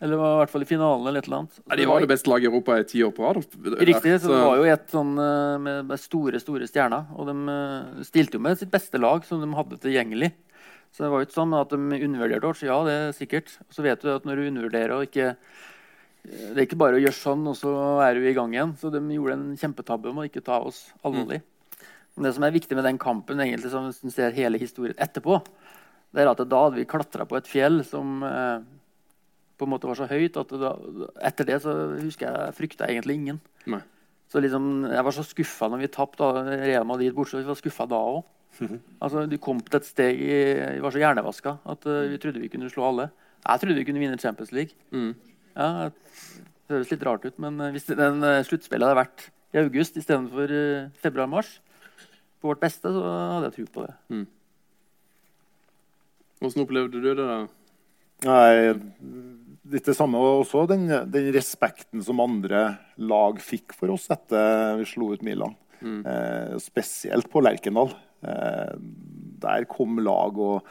Eller var i hvert fall i finalen eller et eller annet. Ja, de var det beste laget i Europa i ti år på rad. Riktig. så Det var jo et sånn eh, med, store store stjerner. Og de stilte jo med sitt beste lag som de hadde tilgjengelig. Så det var jo ikke sånn at de undervurderte oss. Ja, det er sikkert. Og så vet du at når du undervurderer og ikke Det er ikke bare å gjøre sånn, og så er du i gang igjen. Så de gjorde en kjempetabbe om å ikke ta oss alvorlig. Men det som er viktig med den kampen, egentlig, som du ser hele historien etterpå, det er at da hadde vi klatra på et fjell som eh, på en måte var så høyt at da, etter det så husker jeg frykta egentlig ingen. Nei. Så liksom, Jeg var så skuffa når vi tapte Real Madrid borte. så Vi var skuffa da òg. Altså, du kom til et steg i, Vi var så hjernevaska at uh, vi trodde vi kunne slå alle. Jeg trodde vi kunne vinne Champions League. Mm. Ja, Det høres litt rart ut, men eh, hvis den uh, sluttspillet hadde vært i august istedenfor uh, februar-mars, på vårt beste, så hadde jeg tro på det. Hvordan opplevde du det? da? Nei, litt det samme. Og også den, den respekten som andre lag fikk for oss etter vi slo ut Milan. Eh, spesielt på Lerkendal. Eh, der kom lag og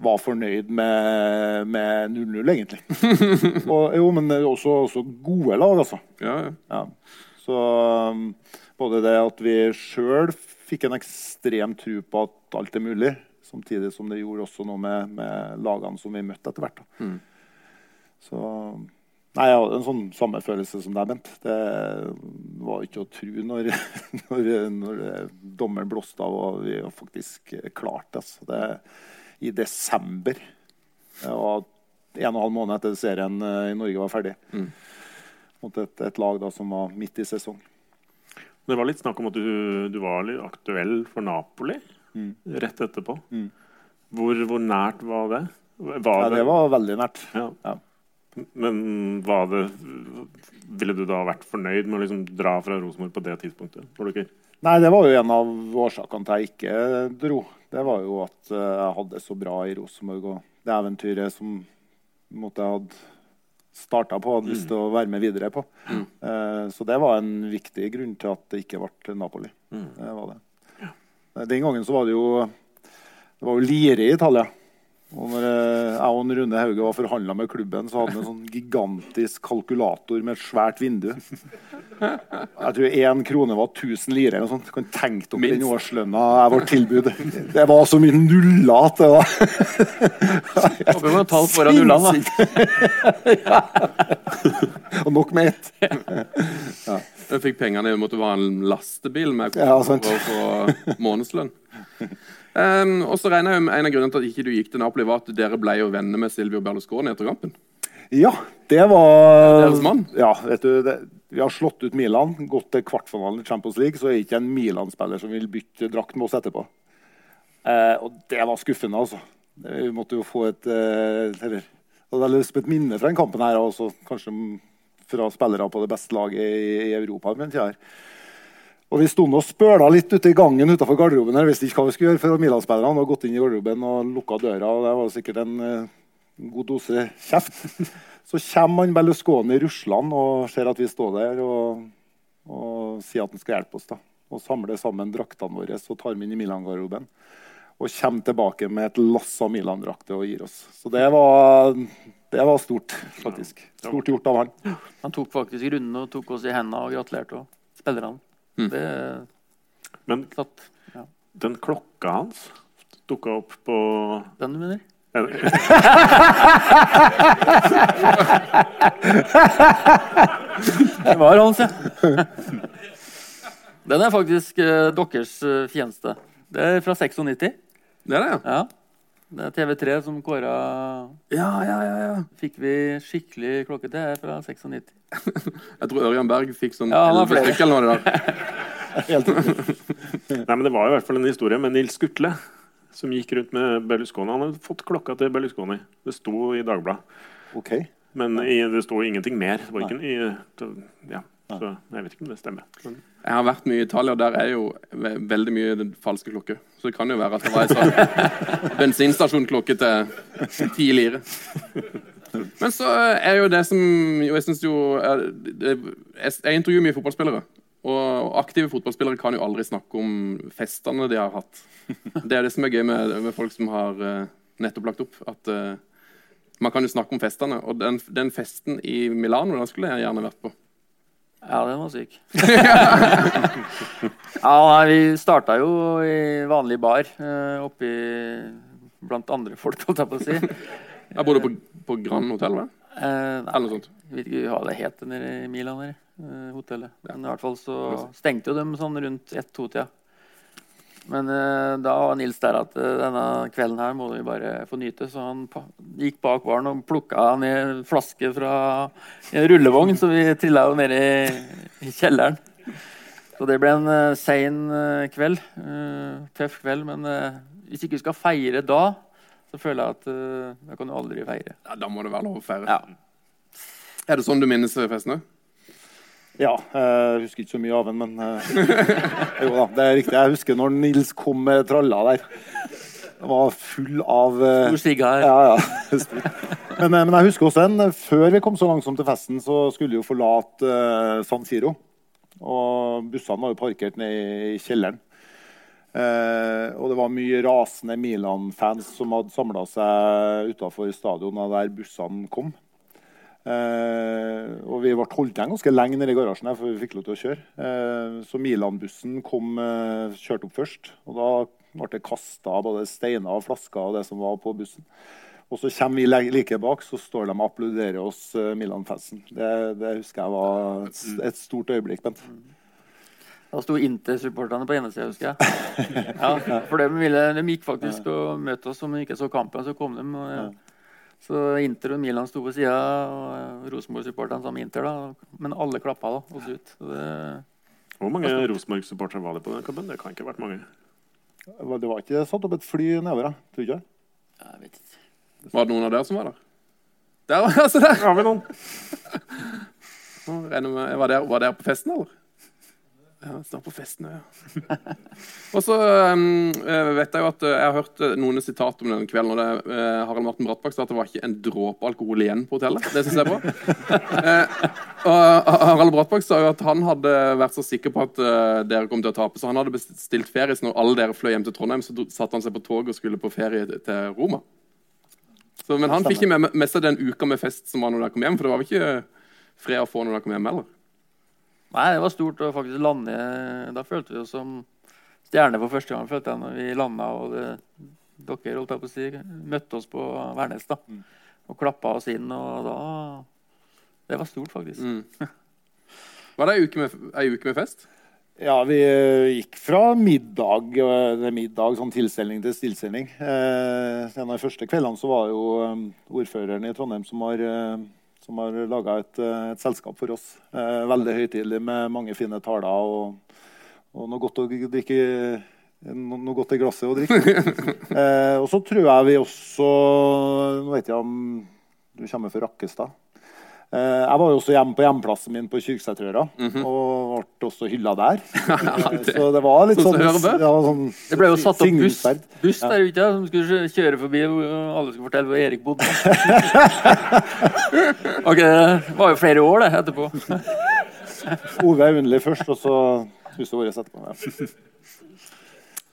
var fornøyd med, med 0-0, egentlig. [LAUGHS] og, jo, men også, også gode lag, altså. Ja, ja. Ja. Så um, både det at vi sjøl fikk en ekstrem tro på at alt er mulig, samtidig som det gjorde også noe med, med lagene som vi møtte etter hvert. Da. Så Nei, jeg hadde en sånn samme følelse som deg, Bent. Det var ikke å tro når, [LAUGHS] når, når dommeren blåste av og vi faktisk klarte. Altså. det. I desember. Og en og en halv måned etter serien eh, i Norge var ferdig mot et, et lag da, som var midt i sesong. Det var litt snakk om at du, du var litt aktuell for Napoli rett etterpå. Mm. Hvor, hvor nært var det? Var Ja, det var veldig nært. Ja. Ja. Men var det Ville du da vært fornøyd med å liksom dra fra Rosenborg på det tidspunktet? Nei, det var jo en av årsakene til jeg ikke dro. Det var jo at eh, jeg hadde det så bra i Rosenborg, og det eventyret som måtte jeg hadde starta på, hadde lyst til å være med videre på. Eh, så det var en viktig grunn til at det ikke ble Napoli. Det var det. Ja. Den gangen så var det jo Det var jo Lire i Italia. Og når eh, jeg og Rune Hauge var forhandla med klubben, så hadde vi en sånn gigantisk kalkulator med et svært vindu. Jeg tror én krone var 1000 lire. eller noe sånt. Du kan tenke dere den Minst. årslønna jeg ble tilbudt. Det var så mye nuller at det var Håper vi må ta opp foran nullene, da. Og nok med ett. Du fikk pengene jeg måtte være en lastebil med Ja, for å få månedslønn. Um, og så regner jeg med En av grunnene til at ikke du gikk til Napoli, var at dere ble jo venner med Silvio Berlusconi etter kampen. Ja, det var Deres mann? Ja, vet du, det, Vi har slått ut Milan, gått til kvartfinalen i Champions League, så er det ikke en Milan-spiller som vil bytte drakt med oss etterpå. Eh, og det var skuffende, altså. Vi måtte jo få et eh, eller, det er lyst på et minne fra den kampen her, også, kanskje fra spillere på det beste laget i, i Europa. Men, her. Og Vi sto og spøla litt ute i gangen utenfor garderoben. her, visste ikke hva vi skulle gjøre for Milan-spillerne. og gått inn i garderoben og lukka døra. og Det var sikkert en eh, god dose kjeft. [LAUGHS] Så kommer han Berlusconi ruslende og ser at vi står der og, og sier at han skal hjelpe oss. da. Og samler sammen draktene våre og tar dem inn i Milan-garderoben. Og kommer tilbake med et lass av Milan-drakter og gir oss. Så det var, det var stort, faktisk. Stort gjort av han. Han tok faktisk runden og tok oss i hendene og gratulerte og spillerne. Det Men satt ja. den klokka hans dukka opp på Den du mener? Det var hans, ja. Den er faktisk uh, deres uh, fjerneste. Det er fra 96. Det er det, ja? Ja. Det er TV3 som kåra Ja, ja, ja, ja. Fikk vi skikkelig klokke til, her fra 96. [LAUGHS] Jeg tror Ørjan Berg fikk sånn Ja, han har 11 flere. stykker eller noe der. Helt. [LAUGHS] Nei, men Det var i hvert fall en historie med Nils Skutle, som gikk rundt med Berlusconi. Han hadde fått klokka til Berlusconi. Det sto i Dagbladet. OK. Men i, det sto ingenting mer. Det var ikke i, ja. Så jeg vet ikke om det stemmer. Men, Jeg har vært mye i Italia, og der er jo ve veldig mye den falske klokke. Så det kan jo være at det var ei sånn [LAUGHS] bensinstasjonklokke til ti lire. Men så er jo det som jo, Jeg syns jo er, Jeg jeg intervjuer mye fotballspillere. Og aktive fotballspillere kan jo aldri snakke om festene de har hatt. Det er det som er gøy med, med folk som har eh, nettopp lagt opp. At eh, man kan jo snakke om festene. Og den, den festen i Milano, den skulle jeg gjerne vært på. Ja, den var syk. [LAUGHS] ja, nei, vi starta jo i vanlig bar uh, oppi blant andre folk, holdt jeg på å si. Jeg bodde på, på Grand Hotell, hva? Eh, nei, Eller noe sånt. jeg vet ikke hva det het nede i Milan, der, eh, hotellet. Men i hvert fall så stengte jo dem sånn rundt ett-to-tida. Men eh, da var Nils der at eh, denne kvelden her må vi bare få nyte. Så han gikk bak baren og plukka ned en flaske fra en rullevogn, så vi trilla jo ned i, kjelleren. Så det ble en uh, sein eh, kveld. Eh, tøff kveld. Men eh, hvis ikke vi skal feire da, så føler jeg at da kan du aldri feire. Ja, da må det være lov å feire. Ja. Er det sånn du minnes festen òg? Ja, jeg husker ikke så mye av den, men eh, [LAUGHS] jo da, det er riktig. Jeg husker når Nils kom med tralla der. Den var full av eh, Stor sigar. Ja, ja. [LAUGHS] Men, eh, men jeg husker også en. Før vi kom så langsomt til festen, så skulle vi jo forlate eh, San Siro. Og bussene var jo parkert nede i kjelleren. Eh, og det var mye rasende Milan-fans som hadde samla seg utafor stadionet der bussene kom. Eh, og vi ble holdt igjen ganske lenge nede i garasjen her for vi fikk lov til å kjøre. Eh, så Milan-bussen kom, eh, kjørte opp først. Og da ble det kasta både steiner og flasker og det som var på bussen. Og så kommer vi like bak, så står de og applauderer oss Milan-fansen. Det, det husker jeg var et, et stort øyeblikk. Bent. Da sto Inter-supporterne på ene sida, husker jeg. [LAUGHS] Ja, for de, ville, de gikk faktisk og møtte oss om de ikke så kampen. Så kom de. Og, så Inter og Milan sto på sida, og Rosenborg-supporterne sammen med Inter. da, Men alle klappa da, oss ut. Så det, hvor mange Rosenborg-supportere var det på den kampen? Det kan ikke ha vært mange. Det var ikke satt opp et fly nedover, jeg. tror ikke jeg vet ikke. Var det noen av dere som var der? Der, var- [LAUGHS] altså der! Har vi noen? [LAUGHS] Var dere på festen, eller? Ja, snart på festen, ja. [LAUGHS] Og så um, vet jeg jo at eh, jeg har hørt eh, noen sitat om denne kvelden. og det, uh, Harald Martin Brattbakk sa at det var ikke en dråpe alkohol igjen på hotellet. Det synes jeg er bra. uh, [LAUGHS] og Harald Brattbakk sa jo at han hadde vært så sikker på at uh, dere kom til å tape, så han hadde bestilt ferie. Så når alle dere fløy hjem til Trondheim, så satte han seg på toget og skulle på ferie til Roma. Så, men han fikk ikke med, med seg den uka med fest som var når dere kom hjem, for det var vel ikke fred å få når dere kom hjem heller. Nei, det var stort å faktisk lande Da følte vi oss som stjerner for første gang følte jeg når vi landa og det, dere holdt jeg på å si, møtte oss på Værnes da, Mm. og klappa oss inn. Og da Det var stort, faktisk. Mm. [LAUGHS] Var det ei uke, med, ei uke med fest? Ja, vi eh, gikk fra middag, eh, middag sånn tilstelning til tilstelning. Eh, en av de første kveldene så var jo ordføreren i Trondheim som var eh, som har laga et, eh, et selskap for oss. Eh, veldig høytidelig med mange fine taler og, og noe godt å drikke no- noe godt i glasset å drikke. [LAUGHS] eh, og så tror jeg vi også Nå vet jeg om du kommer fra Rakkestad. Eh, jeg var jo også hjemme på hjemplassen min på Kyrksæterøra og ble også hylla der. [LAUGHS] Eh, så det var litt Sånn sånn, ja, sånn Det ble jo satt opp buss, buss der ute som skulle kjøre forbi, og alle skulle fortelle hvor Erik bodde. [LAUGHS] ok, det var jo flere år, det, etterpå. [LAUGHS] Ove Aunli først, og så huset vårt etterpå. Ja.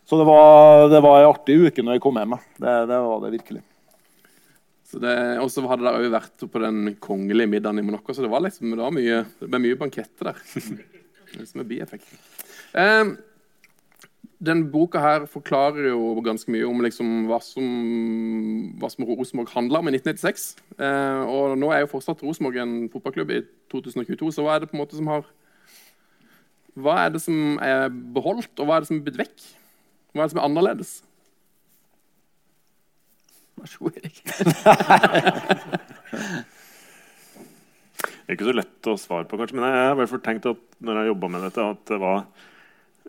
Så det var, det var ei artig uke når jeg kom hjem. Det, det var det virkelig. Det, og så hadde òg vært på den kongelige middagen i Monaco, så det var liksom, det var mye, det ble mye banketter der. [LAUGHS] Det som er bieffekten. Um, den boka her forklarer jo ganske mye om liksom hva som, hva som Rosenborg handla om i 1996. Eh, og nå er jo fortsatt Rosenborg en fotballklubb i 2022, så hva er det på en måte som har Hva er det som er beholdt, og hva er det som er blitt vekk? Hva er det som er annerledes? Vær så god, Erik. [LAUGHS] Det er ikke så lett å svare på, kanskje, men jeg har hvert tenkt at når jeg jobba med dette, at det var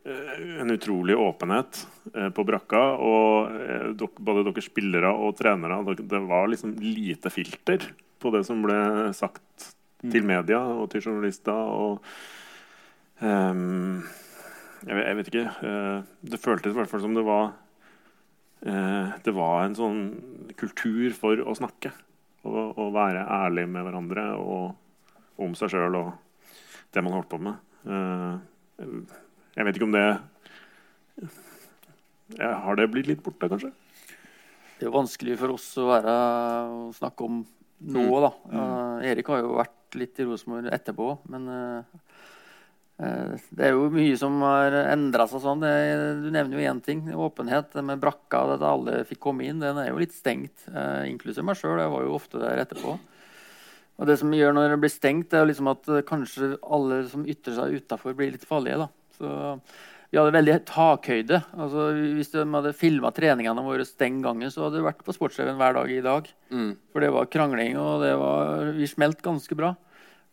eh, en utrolig åpenhet eh, på brakka. Og eh, både dere spillere og trenere Det var liksom lite filter på det som ble sagt til media og til journalister. og um, jeg, vet, ikke. det føltes i hvert fall som det var Det var en sånn kultur for å snakke. Og, og være ærlig med hverandre og om seg sjøl og det man holdt på med. Eh, jeg vet ikke om det Har det blitt litt borte, kanskje? Det er vanskelig for oss å, være, å snakke om nå, da. Eh, Erik har jo vært litt i Rosenborg etterpå, men eh, eh, det er jo mye som har endra seg sånn. Du nevner jo én ting. Åpenhet. Med brakka, det at alle fikk komme inn, den er jo litt stengt. Uh, inklusiv meg sjøl. Jeg var jo ofte der etterpå. Og det som gjør når det blir stengt, det er liksom at eh, kanskje alle som ytrer seg utafor, blir litt farlige. da. Så vi hadde veldig takhøyde. Altså, hvis de hadde filma treningene våre den gangen, så hadde det vært på Sportsrevyen hver dag i dag. Mm. For det var krangling, og det var, vi smelt ganske bra.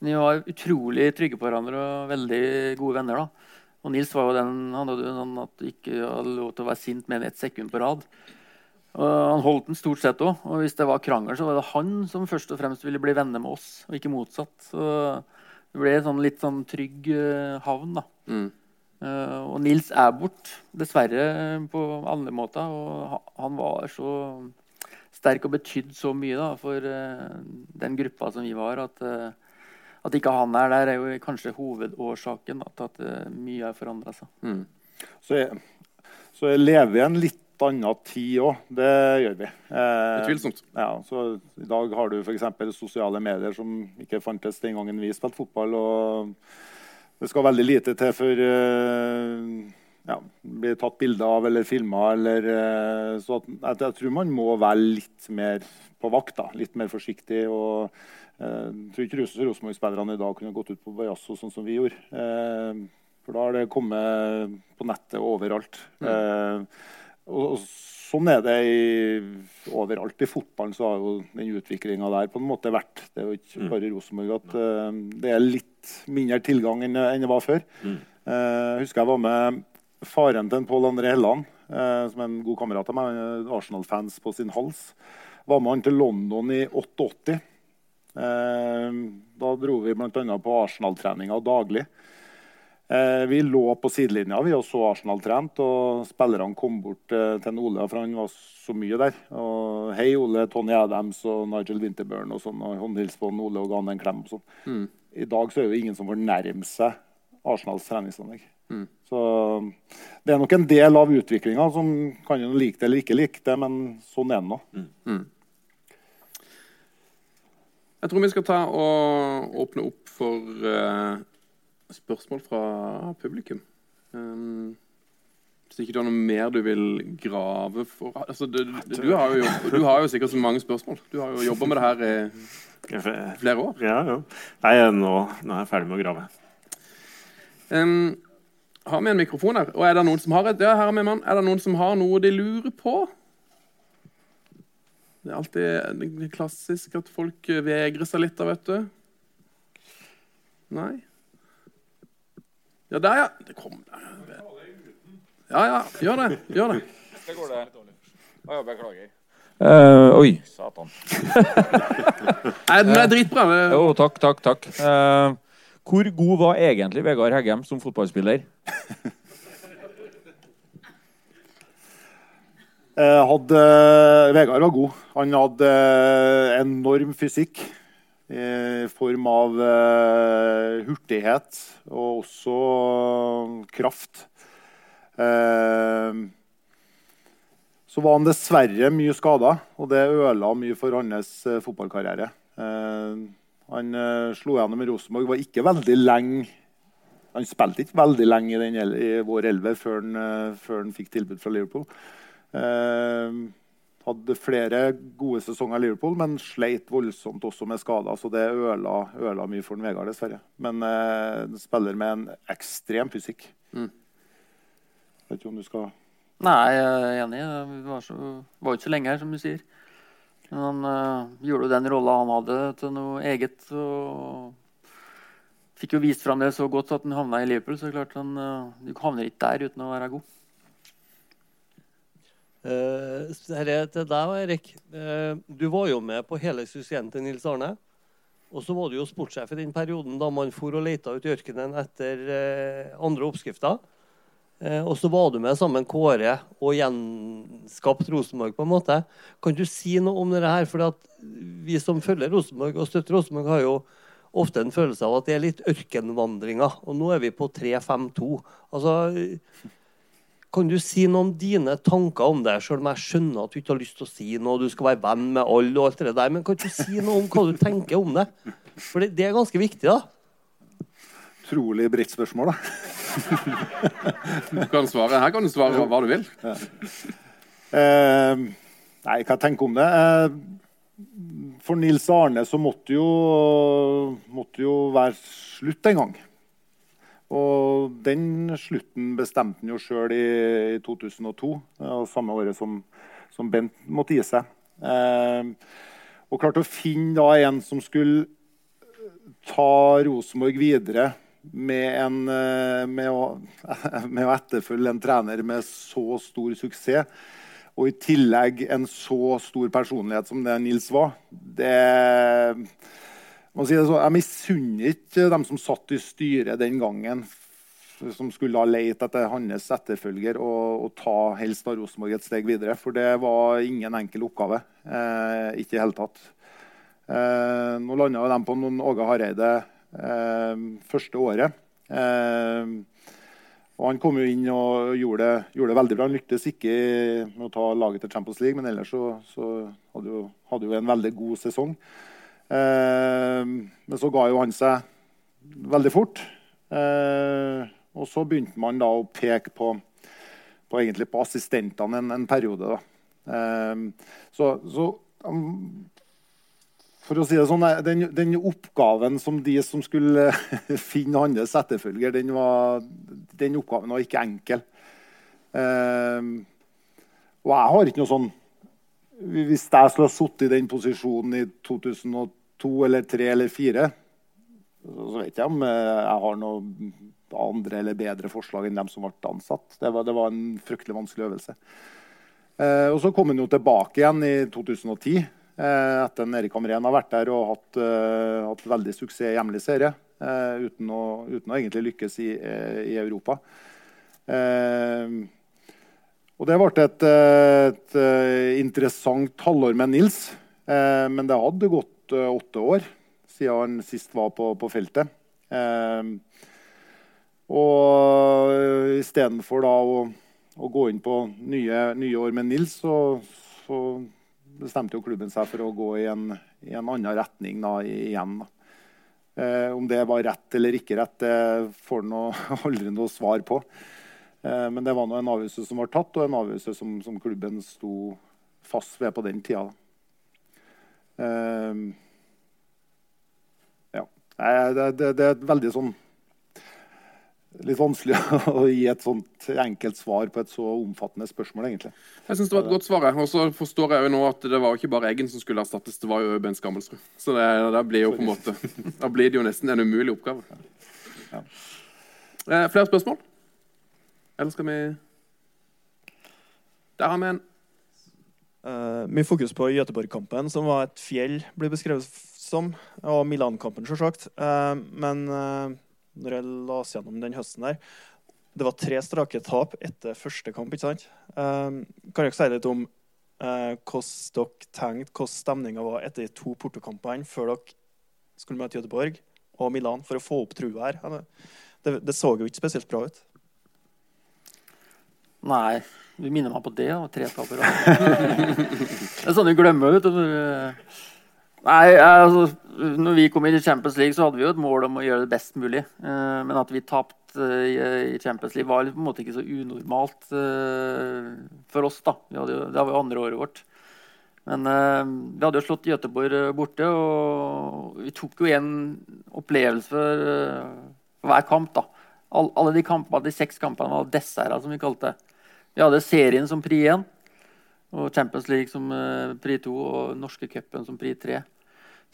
Men vi var utrolig trygge på hverandre og veldig gode venner. da. Og Nils var jo den, han hadde sånn at ikke hadde lov til å være sint mer enn ett sekund på rad. Og han holdt den stort sett òg. Og hvis det var krangel, så var det han som først og fremst ville bli venner med oss, og ikke motsatt. Så det ble en sånn litt sånn trygg eh, havn, da. Mm. Uh, og Nils er bort, dessverre, på andre måter. Og han var så sterk og betydde så mye da, for uh, den gruppa som vi var, at, eh, at ikke han er der, er jo kanskje hovedårsaken da, til at eh, mye har forandra seg. Mm. Så, jeg, så jeg lever i en litt annen tid òg. Det gjør vi. Eh, Utvilsomt. Ja, så I dag har du f.eks. sosiale medier som ikke fantes den gangen vi spilte fotball. og Det skal veldig lite til for eh, ja, blir tatt bilder av eller filma. Eller, eh, så at, jeg, jeg tror man må være litt mer på vakt. da, Litt mer forsiktig. og eh, Jeg tror ikke Ros- Rosenborg-spillerne i dag kunne gått ut på Bajasso sånn som vi gjorde. Eh, for da har det kommet på nettet overalt. Mm. og, og sånn er det i, overalt. I fotballen så har jo den utviklinga der på en måte vært. Det er jo ikke bare i Rosenborg at eh, det er litt mindre tilgang enn, det var før. Mm. Eh, jeg husker jeg var med faren til Pål André Helland, eh, som er en god kamerat av meg. Arsenal-fans på sin hals. Var med han til London i 88. Eh, da dro vi bl.a. på Arsenal-treninga daglig. Eh, vi lå på sidelinja vi og så Arsenal trent, og spillerne kom bort eh, til Ole, for han var så mye der. Og Hei, Ole, Tony Adams og Nigel Winterburn og sånn, og håndhilste på Ole og ga han en klem. og sånn. Mm. I dag så er det ingen som fornærmer seg Arsenals treningsanlegg. Mm. Så det er nok en del av utviklinga som kan jo like det eller ikke like det, men sånn er det nå. Jeg tror vi skal ta og åpne opp for uh, spørsmål fra publikum. Um, hvis ikke du har noe mer du vil grave for altså, du, du, du, har jo, du, har jo, sikkert så mange spørsmål. Du har jo jobba med det her i flere år. Ja, ja. Nei, nå, nå, er jeg ferdig med å grave. Um, har vi en mikrofon her? Og er det noen som har et? Ja, her er, vi, er det noen som har noe de lurer på? Det er alltid klassisk at folk vegrer seg litt, da, vet du. Nei? Ja, der, ja. Det kom der. Ja, ja. Gjør det. Gjør det. Det går det. Å ja, beklager. Uh, oi. [LAUGHS] Satan. Nei, den er dritbra. Jo, takk, takk, takk. Uh, hvor god var egentlig Vegard Heggem som fotballspiller? [LAUGHS] hadde, Vegard var god. Han hadde enorm fysikk i form av hurtighet og også kraft. Så var han dessverre mye skada, og det ødela mye for hans eh, fotballkarriere. Han eh, slo gjennom i Rosenborg, var ikke veldig lenge Han spilte ikke veldig lenge i, den, i vår elver før eh, før han, fikk tilbud fra Liverpool. Uh, hadde flere gode sesonger i Liverpool, men sleit voldsomt også med skader. Så det ødela, ødela mye for den Vegard, dessverre. Men eh, spiller med en ekstrem fysikk. Mm. Vet ikke om du skal Nei, jeg er enig. Vi var, så, var ikke så lenge her, som du sier. Men han øh, gjorde jo den rolla han hadde, til noe eget. og Fikk jo vist fram det så godt at han havna i Liverpool. Så klart han, øh, du havner ikke der uten å være god. Uh, her er til deg, Erik. Uh, du var jo med på hele suksessen til Nils Arne. Og så var du jo sportssjef i den perioden da man for og leita ut i ørkenen etter uh, andre oppskrifter. Eh, og så var du med sammen Kåre og gjenskapt Rosenborg, på en måte. Kan du si noe om dette her? For vi som følger Rosenborg og støtter Rosenborg, har jo ofte en følelse av at det er litt ørkenvandringer. Og nå er vi på 3-5-2. Altså, kan du si noe om dine tanker om det, selv om jeg skjønner at du ikke har lyst til å si noe, du skal være venn med alle og alt det der, men kan du si noe om hva du tenker om det? For det, det er ganske viktig, da. Utrolig bredt spørsmål, da. du kan svare. Her kan du svare hva du vil. Ja. Eh, nei, hva jeg tenker om det? Eh, for Nils Arne så måtte jo, måtte jo være slutt en gang. Og den slutten bestemte han jo sjøl i, i, 2002, samme året som, som, Bent måtte gi seg. Eh, og klarte å finne da en som skulle ta Rosenborg videre med, en, eh, med, å, [LAUGHS] med, å, etterfølge en trener med så stor suksess, og i tillegg en så stor personlighet som det Nils var det, si så, Jeg misunner ikke dem som satt i styret den gangen, som skulle ha lete etter hans etterfølger og, og ta helst av Rosenborg et steg videre. For det var ingen enkel oppgave. Eh, ikke i hele tatt. Eh, nå landa de på noen Åge Hareide Eh, første året. Eh, og Han kom jo inn og gjorde det, gjorde det veldig bra. Han lyktes ikke med å ta laget til Champions League, men ellers så, så hadde, jo, hadde jo en veldig god sesong. Eh, men så ga jo han seg veldig fort. Eh, og så begynte man da å peke på, på, på assistentene en, en periode. Eh, så, så um, for å si det sånn, den, den, oppgaven som de som skulle [LAUGHS] finne hans etterfølger, den, var, den oppgaven var ikke enkel. Og jeg har ikke noe sånn Hvis jeg skulle ha sittet i den posisjonen i 2002 eller 2003 eller 2004, så vet jeg om jeg har noe andre eller bedre forslag enn dem som ble ansatt. Det var, det var en fryktelig vanskelig øvelse. Eh, og så kom han jo tilbake igjen i 2010. Eh, etter Erik Hamren har vært der og hatt, uh, hatt veldig suksess i hjemlig serie. Uh, uten, å, uten, å, egentlig lykkes i, i Europa. Og det ble et, et, interessant halvår med Nils. men det hadde gått åtte år siden han sist var på, på feltet. og istedenfor da å, å, gå inn på nye, nye år med Nils, så, så bestemte jo klubben seg for å gå i en, i en annen retning da, igjen. Da. Eh, om det var rett eller ikke rett, det får han [LAUGHS] aldri noe svar på. Eh, men det var nå en avgjørelse som var tatt, og en avgjørelse som, som klubben sto fast ved på den tida. Eh, ja. Nei, det, det, det er veldig sånn Litt vanskelig [LAUGHS] å gi et sånt enkelt svar på et så omfattende spørsmål, egentlig. Jeg synes det var et godt svar. Og så forstår jeg jo nå at det var ikke bare Eggen som skulle erstattes, det var jo Bent Skammelsrud. Så det, det blir jo på en måte Da blir det jo nesten en umulig oppgave. Eh, flere spørsmål? Eller skal vi Der har vi en. Uh, mye fokus på Göteborg-kampen, som var et fjell, blir beskrevet som. Og Milan-kampen, selvsagt. Uh, men uh, når jeg las gjennom den høsten der Det var tre strake tap etter første kamp, ikke sant? kan dere si litt om hvordan dere tenkte, hvordan stemninga var etter de to portokampene før dere skulle møte Göteborg og Milan, for å få opp trua her? Det, det så jo ikke spesielt bra ut. Nei. Du minner meg på det. Og tre tapere. [LAUGHS] det er sånn du glemmer. vet du. Nei, altså, når vi kom inn i Champions League, så hadde vi jo et mål om å gjøre det best mulig. Eh, men at vi tapte i Champions League, var på en måte ikke så unormalt eh, for oss. da. Jo, det var jo andre året vårt. Men eh, vi hadde jo slått Göteborg borte, og vi tok jo en opplevelse for hver kamp. da. Alle de kampene, de seks kampene var desserter, som vi kalte det. Vi hadde serien som pri 1, og Champions League som pri 2 og norske cupen som pri 3.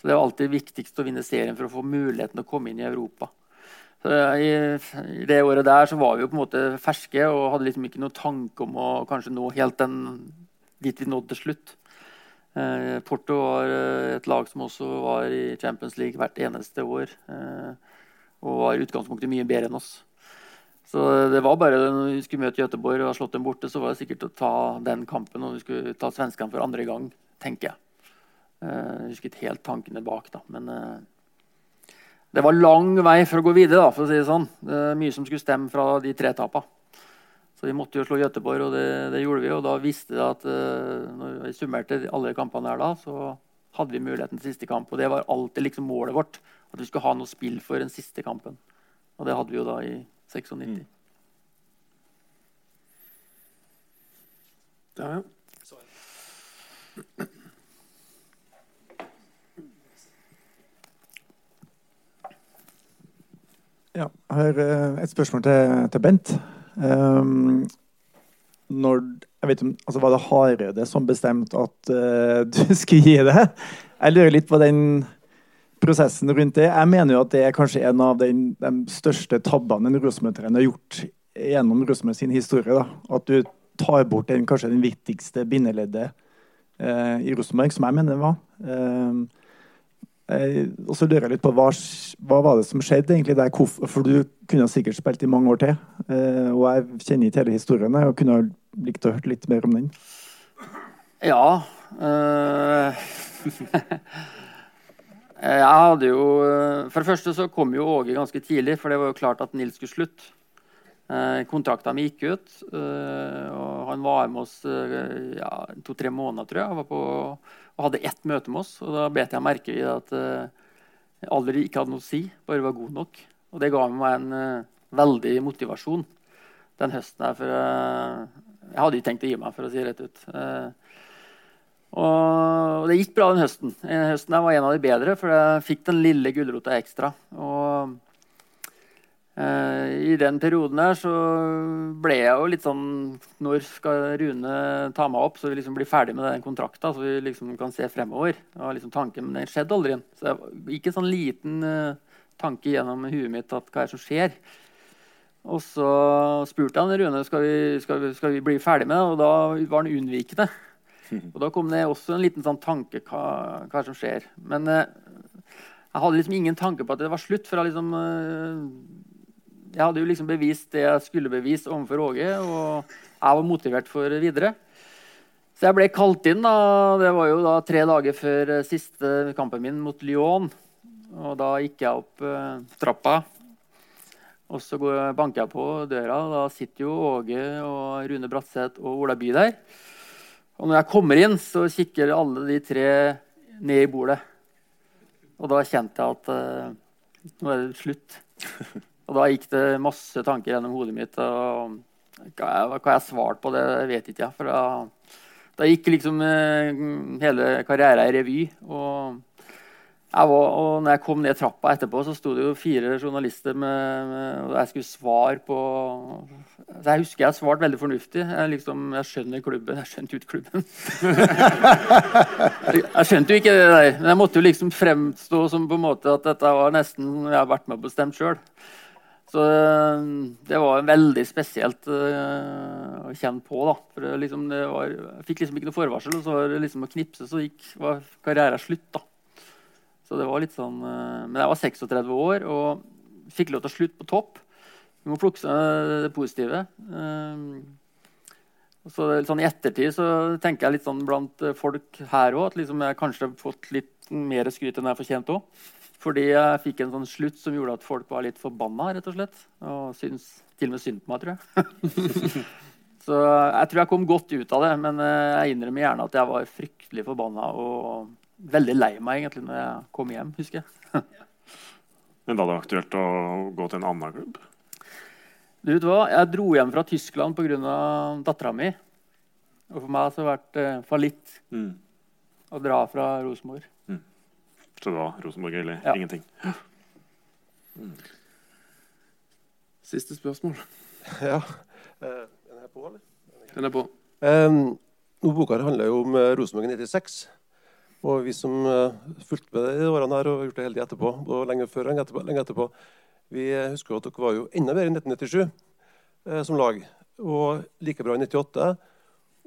Så Det var alltid viktigst å vinne serien for å få muligheten å komme inn i Europa. Så i, i, det året der så var vi jo på en måte ferske og hadde liksom ikke noen tanke om å kanskje nå helt den, dit vi nådde til slutt. Eh, Porto var eh, et lag som også var i Champions League hvert eneste år. Eh, og var i utgangspunktet mye bedre enn oss. Så det var bare Når vi skulle møte Göteborg og ha slått dem borte, så var det sikkert å ta den kampen og vi skulle ta svenskene for andre gang, tenker jeg. Eh, jeg husker ikke helt tankene bak, da. Men uh, det var lang vei for å gå videre, da, for å si det sånn. Det er mye som skulle stemme fra de tre tapene. Så vi måtte jo slå Göteborg, og det, det gjorde vi. Og da visste vi at uh, når vi summerte alle kampene her da, så hadde vi muligheten til siste kamp. Og det var alltid liksom målet vårt. At vi skulle ha noe spill for den siste kampen. Og det hadde vi jo da i 96. Mm. Ja, ja. Ja, jeg har eh, et spørsmål til, til Bent. Um, når, jeg vet om, altså Var det Hareide som bestemte at uh, [LAUGHS] du skulle gi det? Jeg lurer litt på den prosessen rundt det. Jeg mener jo at det er kanskje en av den, de største tabbene en Rosenborg-trener har gjort gjennom Rosenborg sin historie. Da. At du tar bort den, kanskje den viktigste bindeleddet eh, i Rosenborg, som jeg mener det var. Uh, Eh, og så lurer jeg litt på hva, hva var det som skjedde egentlig der? For du kunne sikkert spilt i mange år til. Eh, og jeg kjenner ikke hele historien og kunne likt å høre litt mer om den. Ja øh, [LAUGHS] Jeg hadde jo For det første så kom jo Åge ganske tidlig, for det var jo klart at Nils skulle slutte. Eh, Kontrakta mi gikk ut, og han var med oss ja, to-tre måneder, tror jeg. var på og hadde ett møte med oss. og Da bet jeg merke i at alder ikke hadde noe å si, bare var god nok. Og det ga meg en veldig motivasjon den høsten her. For jeg hadde ikke tenkt å gi meg, for å si det rett ut. Og det gikk bra den høsten. Den høsten var en av de bedre, for jeg fikk den lille gulrota ekstra. Og Eh, I den perioden her så ble jeg jo litt sånn Når skal Rune ta meg opp, så vi liksom blir ferdig med den kontrakta, så vi liksom kan se fremover? Det var liksom tanken, Men den skjedde aldri. Så det gikk en sånn liten uh, tanke gjennom huet mitt at hva er det som skjer? Og så spurte han Rune skal vi skal skal vi bli ferdig med det, og da var han unnvikende. Og da kom det også en liten sånn tanke hva, hva som skjer. Men uh, jeg hadde liksom ingen tanke på at det var slutt. for jeg liksom... Uh, jeg hadde jo liksom bevist det jeg skulle bevise overfor Åge, og jeg var motivert for videre. Så jeg ble kalt inn. da, Det var jo da tre dager før eh, siste kampen min mot Lyon. Og da gikk jeg opp uh, trappa, og så banker jeg på døra. og Da sitter jo Åge og Rune Bratseth og Ola By der. Og når jeg kommer inn, så kikker alle de tre ned i bordet. Og da kjente jeg at uh, Nå er det slutt. [LAUGHS] Og da gikk det masse tanker gjennom hodet mitt. og Hva jeg, hva jeg svarte på det, vet ikke jeg. For da, da gikk liksom uh, hele karrieren i revy. Og, var, og når jeg kom ned trappa etterpå, så sto det jo fire journalister med, med og jeg skulle svare på så Jeg husker jeg svarte veldig fornuftig. Jeg, liksom, jeg skjønner klubben. Jeg skjønte jo ikke klubben. [LAUGHS] jeg skjønte jo ikke det der. Men jeg måtte jo liksom fremstå som på en måte at dette var nesten jeg har vært med og bestemt sjøl. Så øh, det var veldig spesielt øh, å kjenne på. da. For det liksom, det var, Jeg fikk liksom ikke noe forvarsel, og så var det liksom å knipse, så gikk, var karrieren slutt. da. Så det var litt sånn, øh, Men jeg var 36 år og fikk lov til å slutte på topp. Vi må plukke seg det positive. Um, så sånn I ettertid så tenker jeg litt sånn blant folk her òg at liksom jeg kanskje har fått litt mer skryt enn jeg fortjente òg. Fordi jeg fikk en sånn slutt som gjorde at folk var litt forbanna, rett og slett. Og syns til og med synd på meg, tror jeg. [LAUGHS] så jeg tror jeg kom godt ut av det, men jeg innrømmer gjerne at jeg var fryktelig forbanna og veldig lei meg egentlig når jeg kom hjem, husker jeg. [LAUGHS] men var det aktuelt å gå til en annen klubb? Du vet hva? Jeg dro hjem fra Tyskland pga. dattera mi. Og for meg har det vært eh, fallitt Mm. å dra fra Rosenborg. Så det var Rosenborg eller Ja. ingenting? Siste spørsmål. [LAUGHS] Ja. Eh, Den er på, eller? Den er på. Um, boka handler jo om eh, Rosenborg i 96. Og vi som uh, fulgte med de årene her og gjort det heldig etterpå, og lenge før og etterpå, lenge etterpå vi eh, husker jo at dere var jo enda bedre i 1997 eh, som lag. Og like bra i 98.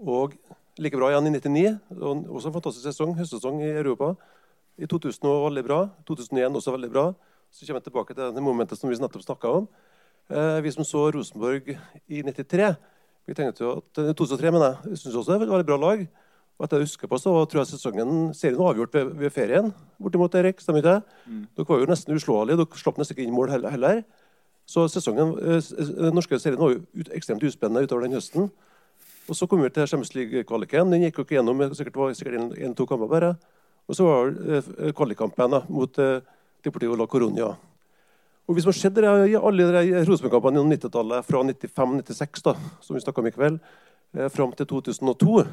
Og like bra igjen i 99. Og også en fantastisk sesong, høstsesong i Europa. I 2000 var veldig bra. 2001 også veldig bra. Så kommer jeg tilbake til det momentet som vi nettopp snakka om. Eh, vi som så Rosenborg i 93, vi tenkte jo at, eh, 2003, mener jeg, syns også det var et veldig bra lag. Og etter jeg husker på, så tror jeg sesongen, serien var avgjort ved, ved ferien. bortimot Erik, stemmer ikke det? Dere var jo nesten uslåelige. Dere slapp nesten ikke inn mål heller. Så sesongen, eh, eh, den norske serien var jo ut, ekstremt uspennende utover den høsten. Og så kom vi til Champions League-kvaliken. Den gikk jo ikke gjennom. sikkert var sikkert en-to kamper bare. Og så var det eh, kvalikkampen mot eh, Deportivo la Coronia. Og hvis man ser alle de Rosenborg-kampene gjennom 90-tallet, fra 95-96, da, som vi snakka om i kveld, eh, fram til 2002,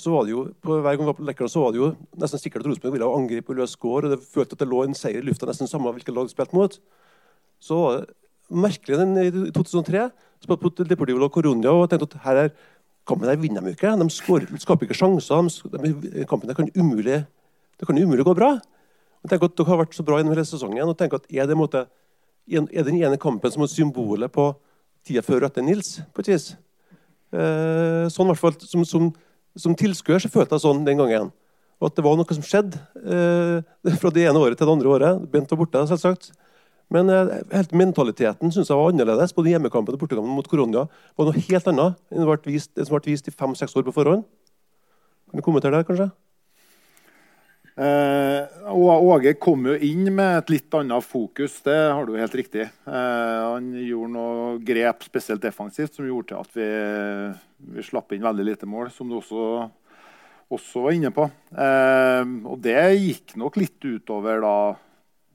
så var det jo på hver gang vi var på Lekkerna, så var det jo nesten sikkert at Rosenborg ville angripe og løse score. og det følte at det lå en seier i lufta nesten samme hvilket lag de spilte mot. Så var det merkelig den i 2003. Spilte Deportivo la Coronia og tenkte at her er kampen der vinner de ikke. De skårer, skaper ikke sjanser. De, kampen der kan umulig, det kan umulig gå bra. Og tenk at Dere har vært så bra gjennom hele sesongen. og tenk at Er det en måte, er den ene kampen som er symbolet på tida før og etter Nils? på et vis? Eh, sånn i hvert fall som, som, som tilskuer så følte jeg sånn den gangen. Og at det var noe som skjedde eh, fra det ene året til det andre året. Bent var borte, selvsagt. Men eh, helt mentaliteten synes jeg var annerledes. Både hjemmekampen og bortekampen mot Koronia var noe helt annet enn det, som ble vist i fem-seks år på forhånd. Kan du kommentere det, kanskje? Eh, og Åge kom jo inn med et litt annet fokus, det har du helt riktig. Eh, han gjorde noe grep spesielt defensivt som gjorde til at vi, vi slapp inn veldig lite mål, som du også, også var inne på. Eh, og det gikk nok litt utover da,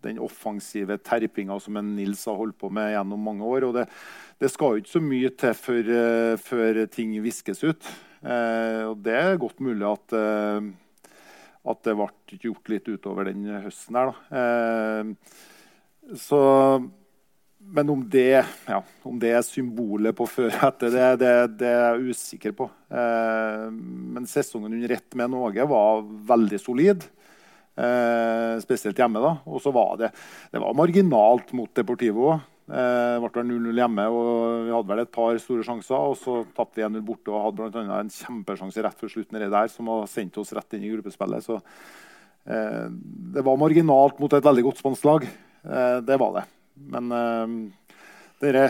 den offensive terpinga som en Nils har holdt på med gjennom mange år. og det, det skal jo ikke så mye til før, før ting viskes ut. Eh, og det er godt mulig at eh, at det ble gjort litt utover den høsten her. Eh, så, men om det, ja, om det er symbolet på før og etter, det, det, det er jeg usikker på. Eh, men sesongen under ett med Norge var veldig solid. Eh, spesielt hjemme. da. Og så var det, det var marginalt mot Deportivo. Eh, ble vel 0-0 hjemme, og vi hadde vel et par store sjanser. Og så tapte vi 1-0 borte og hadde blant annet en kjempesjanse rett før slutten der som har sendt oss rett inn i gruppespillet. Så eh, det var marginalt mot et veldig godt spansk. Eh, det var det. Men eh, dere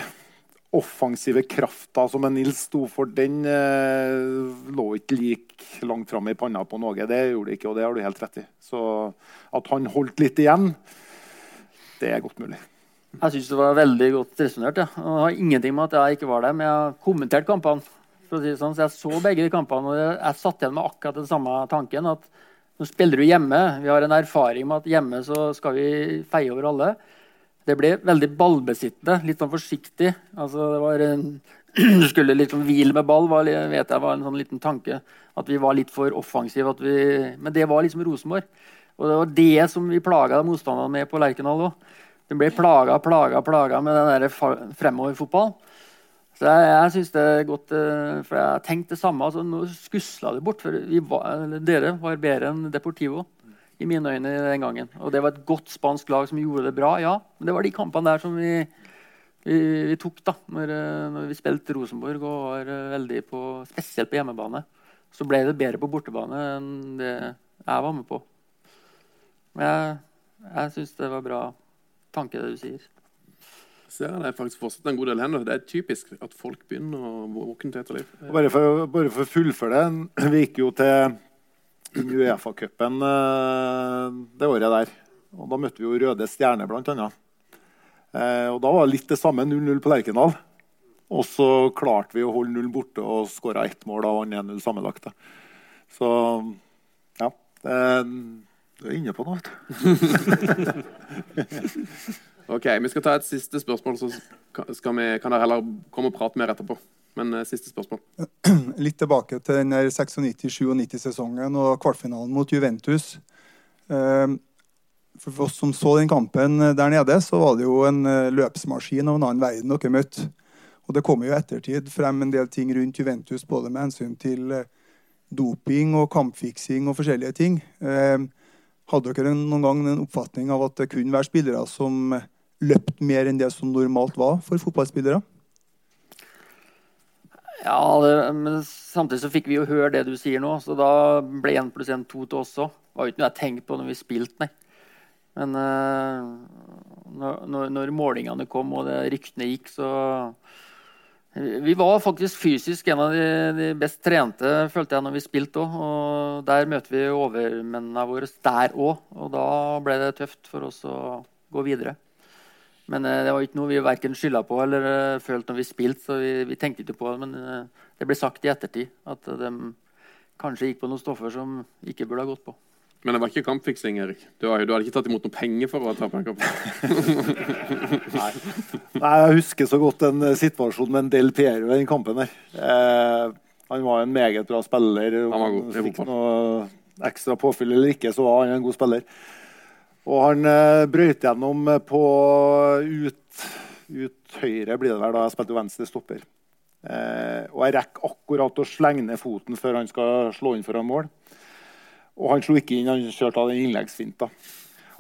offensive krafta som Nils sto for, den eh, lå ikke like langt framme i panna på Norge. Det gjorde det ikke, og det har du helt rett i. Så at han holdt litt igjen, det er godt mulig. Jeg syns det var veldig godt resonnert. Ja. Og har ingenting med at jeg ikke var der, men jeg har kommentert kampene. For å si det sånn, så Jeg så begge de kampene, og jeg, satt igjen med akkurat den samme tanken. at Nå spiller du hjemme. Vi har en erfaring med at hjemme så skal vi feie over alle. det ble veldig ballbesittende, litt sånn forsiktig. Altså, det var en, [CLEARS THROAT] du skulle liksom hvile med ball, var, vet jeg var en sånn liten tanke. At vi var litt for offensive. Vi, men det var liksom Rosenborg. Og det var det som vi plaga motstanderne med på Lerkendal òg. De ble plaga, plaga, plaga med den der fremoverfotball. Så jeg, jeg synes det er godt, eh, for jeg tenkte det samme. altså Nå skusla det bort. for var, Dere var bedre enn Deportivo i mine øyne den gangen. Og det var et godt spansk lag som gjorde det bra, ja. Men det var de kampene der som vi, vi, vi tok da, når, eh, når, vi spilte Rosenborg og var eh, veldig på, spesielt på hjemmebane. Så ble det bedre på bortebane enn det jeg var med på. Men jeg, jeg syns det var bra tanke, det du sier. Ser det er faktisk fortsatt en god del hender. Det er typisk at folk begynner å våkne til etterliv. Bare for, bare for å fullføre det. [CLEARS THROAT] Vi gikk jo til Uefa-cupen eh, det året der. Og Da møtte vi jo Røde Stjerne, blant annet. og da var det litt det samme, 0-0 på Lerkendal. Og så klarte vi å holde null borte og skåra ett mål. og vant 1-0 sammenlagt. Så ja. Det, du er inne på noe, vet [LAUGHS] du. ok, Vi skal ta et siste spørsmål, så skal vi, kan dere heller komme og prate mer etterpå. Men eh, siste spørsmål. [CLEARS THROAT] Litt tilbake til den 96-97-sesongen og kvartfinalen mot Juventus. Uh, for oss som så den kampen der nede, så var det jo en uh, løpsmaskin av en annen verden dere møtte. Og det kom jo i ettertid frem en del ting rundt Juventus, både med hensyn til doping og kampfiksing og forskjellige ting. Hadde dere noen gang en oppfatning av at det kunne være spillere som løpt mer enn det som normalt var for fotballspillere? Ja, det, men samtidig så fikk vi jo høre det du sier nå, så da ble 1 pluss 1 2 til oss òg. Det var jo ikke noe jeg tenkte på når vi spilte, nei. Men uh, når, når, målingene kom og ryktene gikk, så Vi var faktisk fysisk en av de, best trente, følte jeg, når vi spilte òg. Og der møter vi overmennene våre der òg, og da ble det tøft for oss å gå videre. Men uh, det var ikke noe vi verken skylda på eller uh, følte når vi spilte, så vi, vi, tenkte ikke på det. Men uh, det ble sagt i ettertid at de kanskje gikk på noen stoffer som ikke burde ha gått på. Men det var ikke kampfiksing, Erik? Du, har, du hadde ikke tatt imot noen penger for å ta på en kamp? [LAUGHS] Nei. Nei. Jeg husker så godt en situasjon med en Del Piero i den kampen der. Eh, han var en meget bra spiller. Han var god. Fikk noe ekstra påfyll eller ikke, så var han en god spiller. Og han eh, brøyt gjennom på ut, ut høyre, blir det vel, da jeg spilte venstre stopper. Eh, og jeg rekker akkurat å slenge ned foten før han skal slå inn foran mål. Og han slo ikke inn, han kjørte av den innleggsfinta.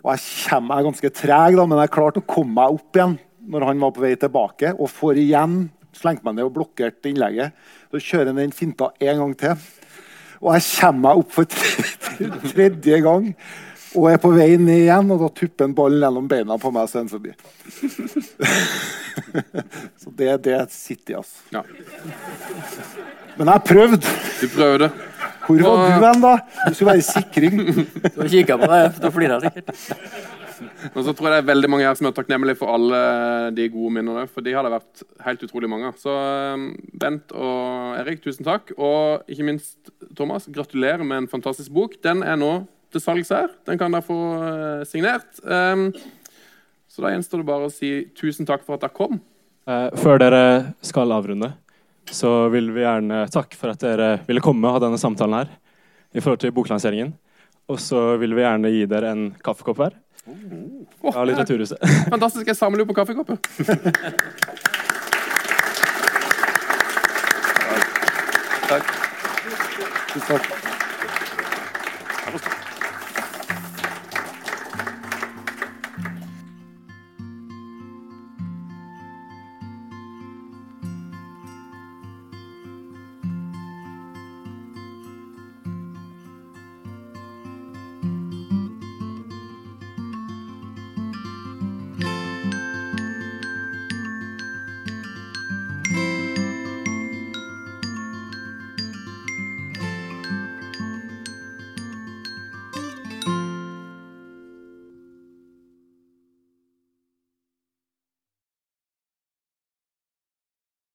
Og jeg, kommer, jeg er ganske treg, da, men jeg klarte å komme meg opp igjen når han var på vei tilbake. Og får igjen slengt meg ned og blokkert innlegget. Så kjører han den finta en gang til. Og jeg kommer meg opp for [LAUGHS] tredje gang og er på vei ned igjen, og da tupper han ballen gjennom beina på meg, og sender forbi. [LAUGHS] så det, det sitter i, altså. Ja. Men jeg prøvde. Du prøvde. Hvor var og... du hen, da? Du skulle være sikring. [LAUGHS] du kikka på deg, da flirer jeg sikkert. Og så tror jeg det er veldig mange her som er takknemlige for alle de gode minnene. For de har det vært helt utrolig mange. Så um, Bent og Erik, tusen takk. Og ikke minst Thomas, gratulerer med en fantastisk bok. Den er nå til salgs her. Den kan dere få uh, signert. Um, så da gjenstår det bare å si tusen takk for at dere kom. Uh, før dere skal avrunde, så vil vi gjerne takke for at dere ville komme og ha denne samtalen her i forhold til boklanseringen. Og så vil vi gjerne gi dere en kaffekopp hver. Oh, av Litteraturhuset. [LAUGHS] Fantastisk. Jeg samler jo på kaffekopper. [LAUGHS] Takk. Takk.